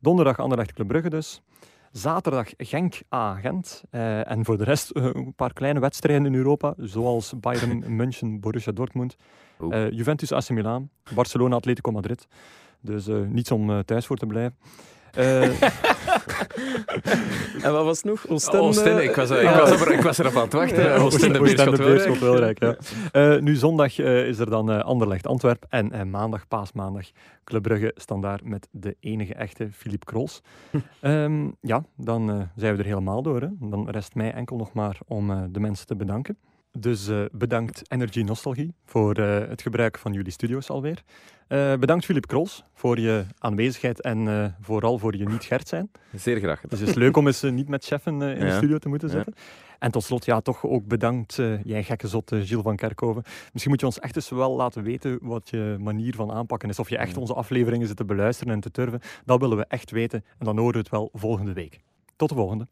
Donderdag Anderlecht Club Brugge dus. Zaterdag Genk A Gent. Eh, en voor de rest eh, een paar kleine wedstrijden in Europa, zoals Bayern München, Borussia Dortmund, eh, Juventus AC Milan, Barcelona Atletico Madrid. Dus niets om thuis voor te blijven. Eh, En wat was het nog? Oostende? Oostende, ik was, er- ik, Ja. was er, ik was erop aan het wachten. Ja, Oostende, Oostende, Beerschot, Beerschot, Wilrijk. Wilrijk, ja. Eh, nu zondag eh, is er dan eh, Anderlecht Antwerp en eh, maandag, paasmaandag, Club Brugge standaard met de enige echte Philippe Krols. Ehm, ja, dan eh, zijn we er helemaal door. Hè. Dan rest mij enkel nog maar om eh, de mensen te bedanken. Dus uh, bedankt Energy Nostalgie voor uh, het gebruik van jullie studio's alweer. Uh, bedankt Filip Krols voor je aanwezigheid en vooral voor je niet Gert zijn. Zeer graag gedaan. Dus het is leuk om eens niet met cheffen in ja. de studio te moeten zitten. Ja. En tot slot, ja, toch ook bedankt, jij gekke zot, Gilles van Kerkhoven. Misschien moet je ons echt eens wel laten weten wat je manier van aanpakken is. Of je echt onze afleveringen zit te beluisteren en te turven. Dat willen we echt weten. En dan horen we het wel volgende week. Tot de volgende.